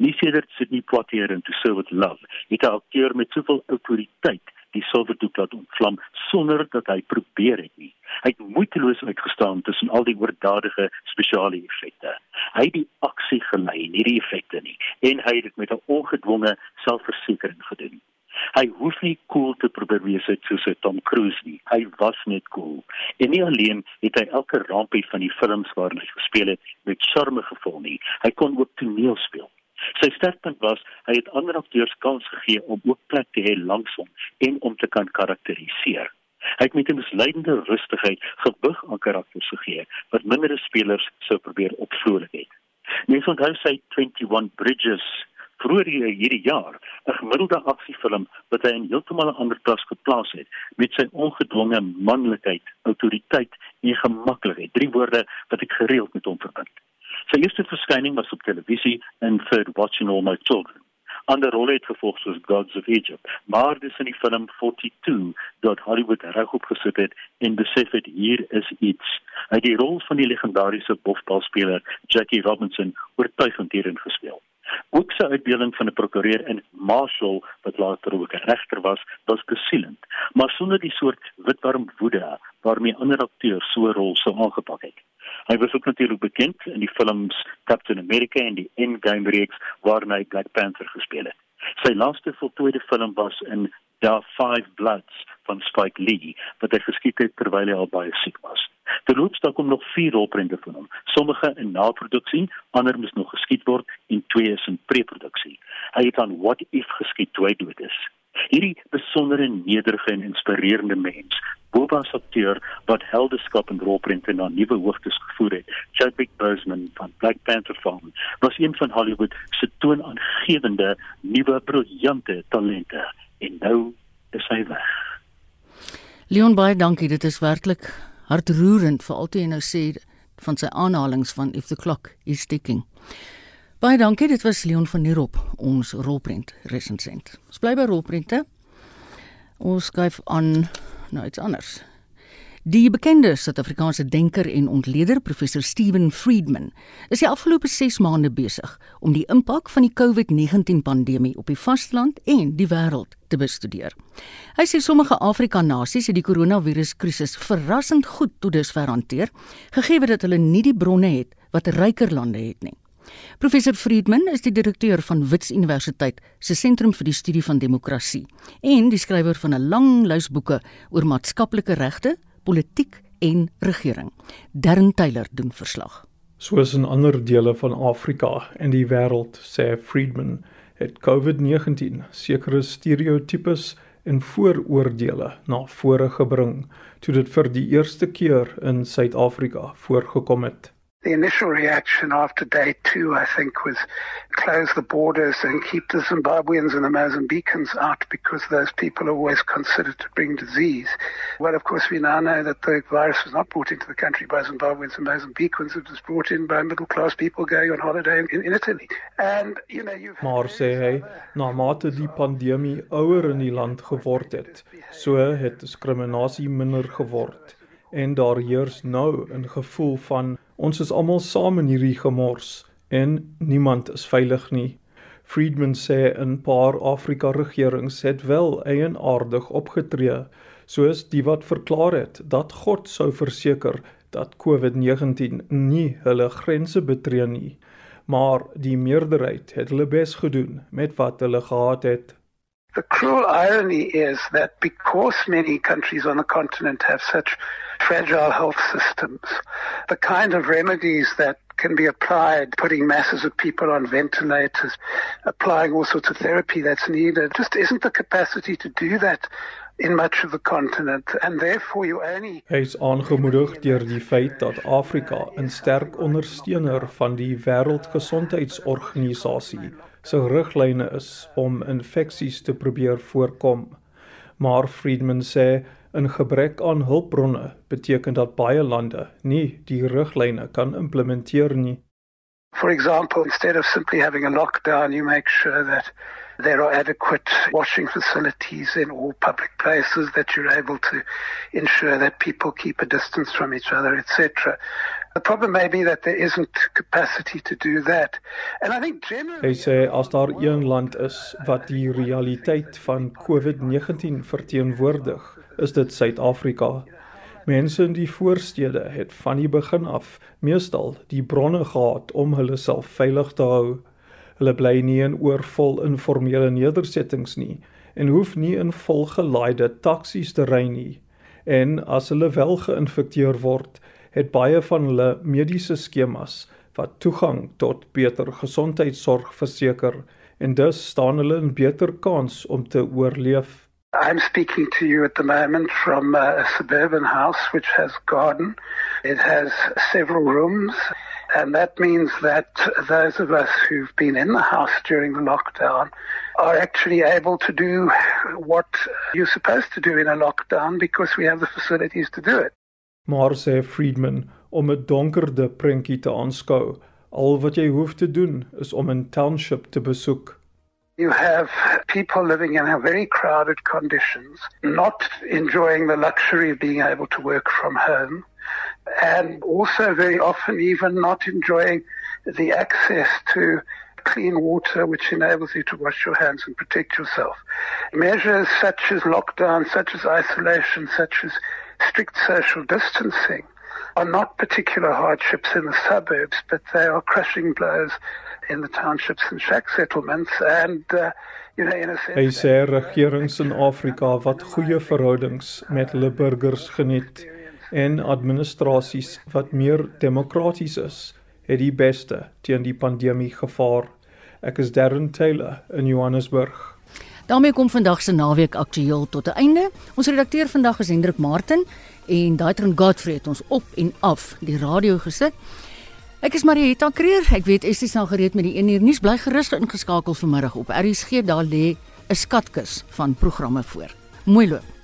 Nie sedert Sidney Poitier in To Serve With Love, het 'n akteur met soveel autoriteit die silwerdoek laat ontvlam sonder dat hy probeer het nie. Hy het moeiteloos uitgestaan tussen al die oordadige spesiale effekte. Hy het die aksie gelei, nie die effekte nie, en hy het dit met 'n ongedwonge selfversekering gedoen. Hy hoef nie cool te probeer wees soos Tom Cruise nie. Hy was net cool. En nie alleen het hy elke rampie van die films waarin hy gespeel het met charme gevul nie. Hy kon ook toneel speel. Sy sterkpunt was hy het ander akteurs kans gegee om ook plek te hê langs hom en om te kan karakteriseer. Hy het met 'n misleidende rustigheid gewig aan karakters gegee wat mindere spelers sou probeer opvrolik het. Mens onthou sy 21 Bridges vroeër hierdie jaar 'n gemiddelde aksiefilm wat hy in heeltemal 'n ander klas geplaas het met sy ongedwonge manlikheid, autoriteit en gemaklikheid. Drie woorde wat ek gereeld met hom verbind. Sy eerste verskyning was op televisie in Third Watching All My Children. Ander rolle het gevolg soos Gods of Egypt, maar dis in die film 42 dat Hollywood reg opgesit het en besef het hier is iets. Hy het die rol van die legendariese bofbalspeler Jackie Robinson oortuigend hierin gespeel. Ook sy uitbeelding van 'n prokureur in Marshall wat later ook 'n regter was, was besielend, maar sonder die soort witwarm woede waarmee ander akteurs so 'n rol sou aangepak het. Hy was ook natuurlik bekend in die films Captain America en die Endgame reeks waarin hy Black Panther gespeel het. Sy laaste voltooide film was in The Five Bloods van Spike Lee wat hy geskiet het terwyl hy al baie siek was. Terloops daar kom nog 4 rolprente van hom. Sommige in naproduksie, ander moet nog geskiet word en twee is in preproduksie. Hy het aan What If geskiet toe hy dood is. Hierdie besondere nederige en inspirerende mens, Bobas akteur wat heldeskap en rolprente na nuwe hoogtes gevoer het, Chadwick Boseman van Black Panther film, was een van Hollywood se toonaangewende nuwe briljante talente en nou is hy weg.
Leon baie dankie, dit is werklik hartroerend veral toe jy nou sê van sy aanhalings van if the clock is ticking. Baie dankie, dit was Leon van Nierop, ons rolprent resensent. Ons bly by rolprente. Ons skuif aan na iets anders. Die bekende Suid-Afrikaanse denker en ontleder professor Steven Friedman is die afgelope 6 maande besig om die impak van die COVID-19 pandemie op die vasteland en die wêreld te bestudeer. Hy sê sommige Afrika-nasies het die koronaviruskrisis verrassend goed tot dusver hanteer, gegee dat hulle nie die bronne het wat ryker lande het nie. Professor Friedman is die direkteur van Wits Universiteit se sentrum vir die studie van demokrasie en die skrywer van 'n lang lys boeke oor maatskaplike regte, politiek en regering. Darren Taylor doen verslag.
Soos in ander dele van Afrika en die wêreld, sê Friedman, het COVID-19 sekere stereotypes en vooroordeele na vore gebring toe dit vir die eerste keer in Suid-Afrika voorgekom het.
The initial reaction after day two, I think, was close the borders and keep the Zimbabweans and the Mozambicans out because those people are always considered to bring disease. Well, of course, we now know that the virus was not brought into the country by Zimbabweans and Mozambicans. It was brought in by middle class people going on holiday in, in Italy. And, you know, you've.
Maar sê hy, na mate die pandemie ouer in die land geword het, so het diskriminasie minder geword en daar heers nou 'n gevoel van ons is almal saam in hierdie gemors en niemand is veilig nie. Friedman sê 'n paar Afrika regerings het wel eienaardig opgetree, soos die wat verklaar het dat God sou verseker dat COVID-19 nie hulle grense betree nie, maar die meerderheid het hulle bes gedoen met wat hulle gehad het.
The cruel irony is that because many countries on the continent have such fragile health systems, the kind of remedies that can be applied, putting masses of people on ventilators, applying all sorts of therapy that's needed, just isn't the capacity to do that in much of the continent. And therefore you only
Hy's aangemoedig deur die feit dat Afrika 'n sterk ondersteuner van die Wêreldgesondheidsorganisasie se riglyne is om infeksies te probeer voorkom. Maar Friedman sê 'n gebrek aan hulpbronne beteken dat baie lande nie die riglyne kan implementeer nie.
For example, instead of simply having a lockdown, you make sure that there are adequate washing facilities in all public places, that you're able to ensure that people keep a distance from each other, etc. The problem may be that there isn't capacity to do that. And I think generally
Hy sê as daar een land is wat die realiteit van COVID-19 verteenwoordig, is dit Suid-Afrika. Mense in die voorstede het van die begin af meestal die bronne gehad om hulle self veilig te hou. Hulle bly nie in oorvol informele nedersettings nie en hoef nie in volgelaaide taksies te ry nie. En as hulle wel geïnfekteer word, het baie van hulle mediese skemas wat toegang tot beter gesondheidsorg verseker en dus staan hulle in beter kans om te oorleef.
I'm speaking to you at the moment from a suburban house which has garden. It has several rooms and that means that those of us who've been in the house during the lockdown are actually able to do what you're supposed to do in a lockdown because we have the facilities to do it.
Maar sê Friedman om 'n donkerde prentjie te aanskou, al wat jy hoef te doen is om 'n township te besoek.
You have people living in very crowded conditions, not enjoying the luxury of being able to work from home and also very often even not enjoying the access to clean water which enables you to wash your hands and protect yourself. Measures such as lockdown, such as isolation, such as strict social distancing are not particular hardships in the suburbs, but they are crushing blows in the townships and shack settlements and uh, you know in a sense
sê regerings in Afrika wat goeie verhoudings met hulle burgers geniet en administrasies wat meer demokraties is, het die beste teen die pandemie gevaar. Ek is Darren Taylor in Johannesburg.
daarmee kom vandag se naweek aktueel tot 'n einde. Ons redakteur vandag is Hendrik Martin en Daitron Godfrey het ons op en af die radio gesit. Ek is Marieta Kreer. Ek weet Estie sal gereed met die 1 uur nuus bly gerus ingeskakel vanmiddag op RSG. Daar lê 'n skatkis van programme voor. Mooi loop.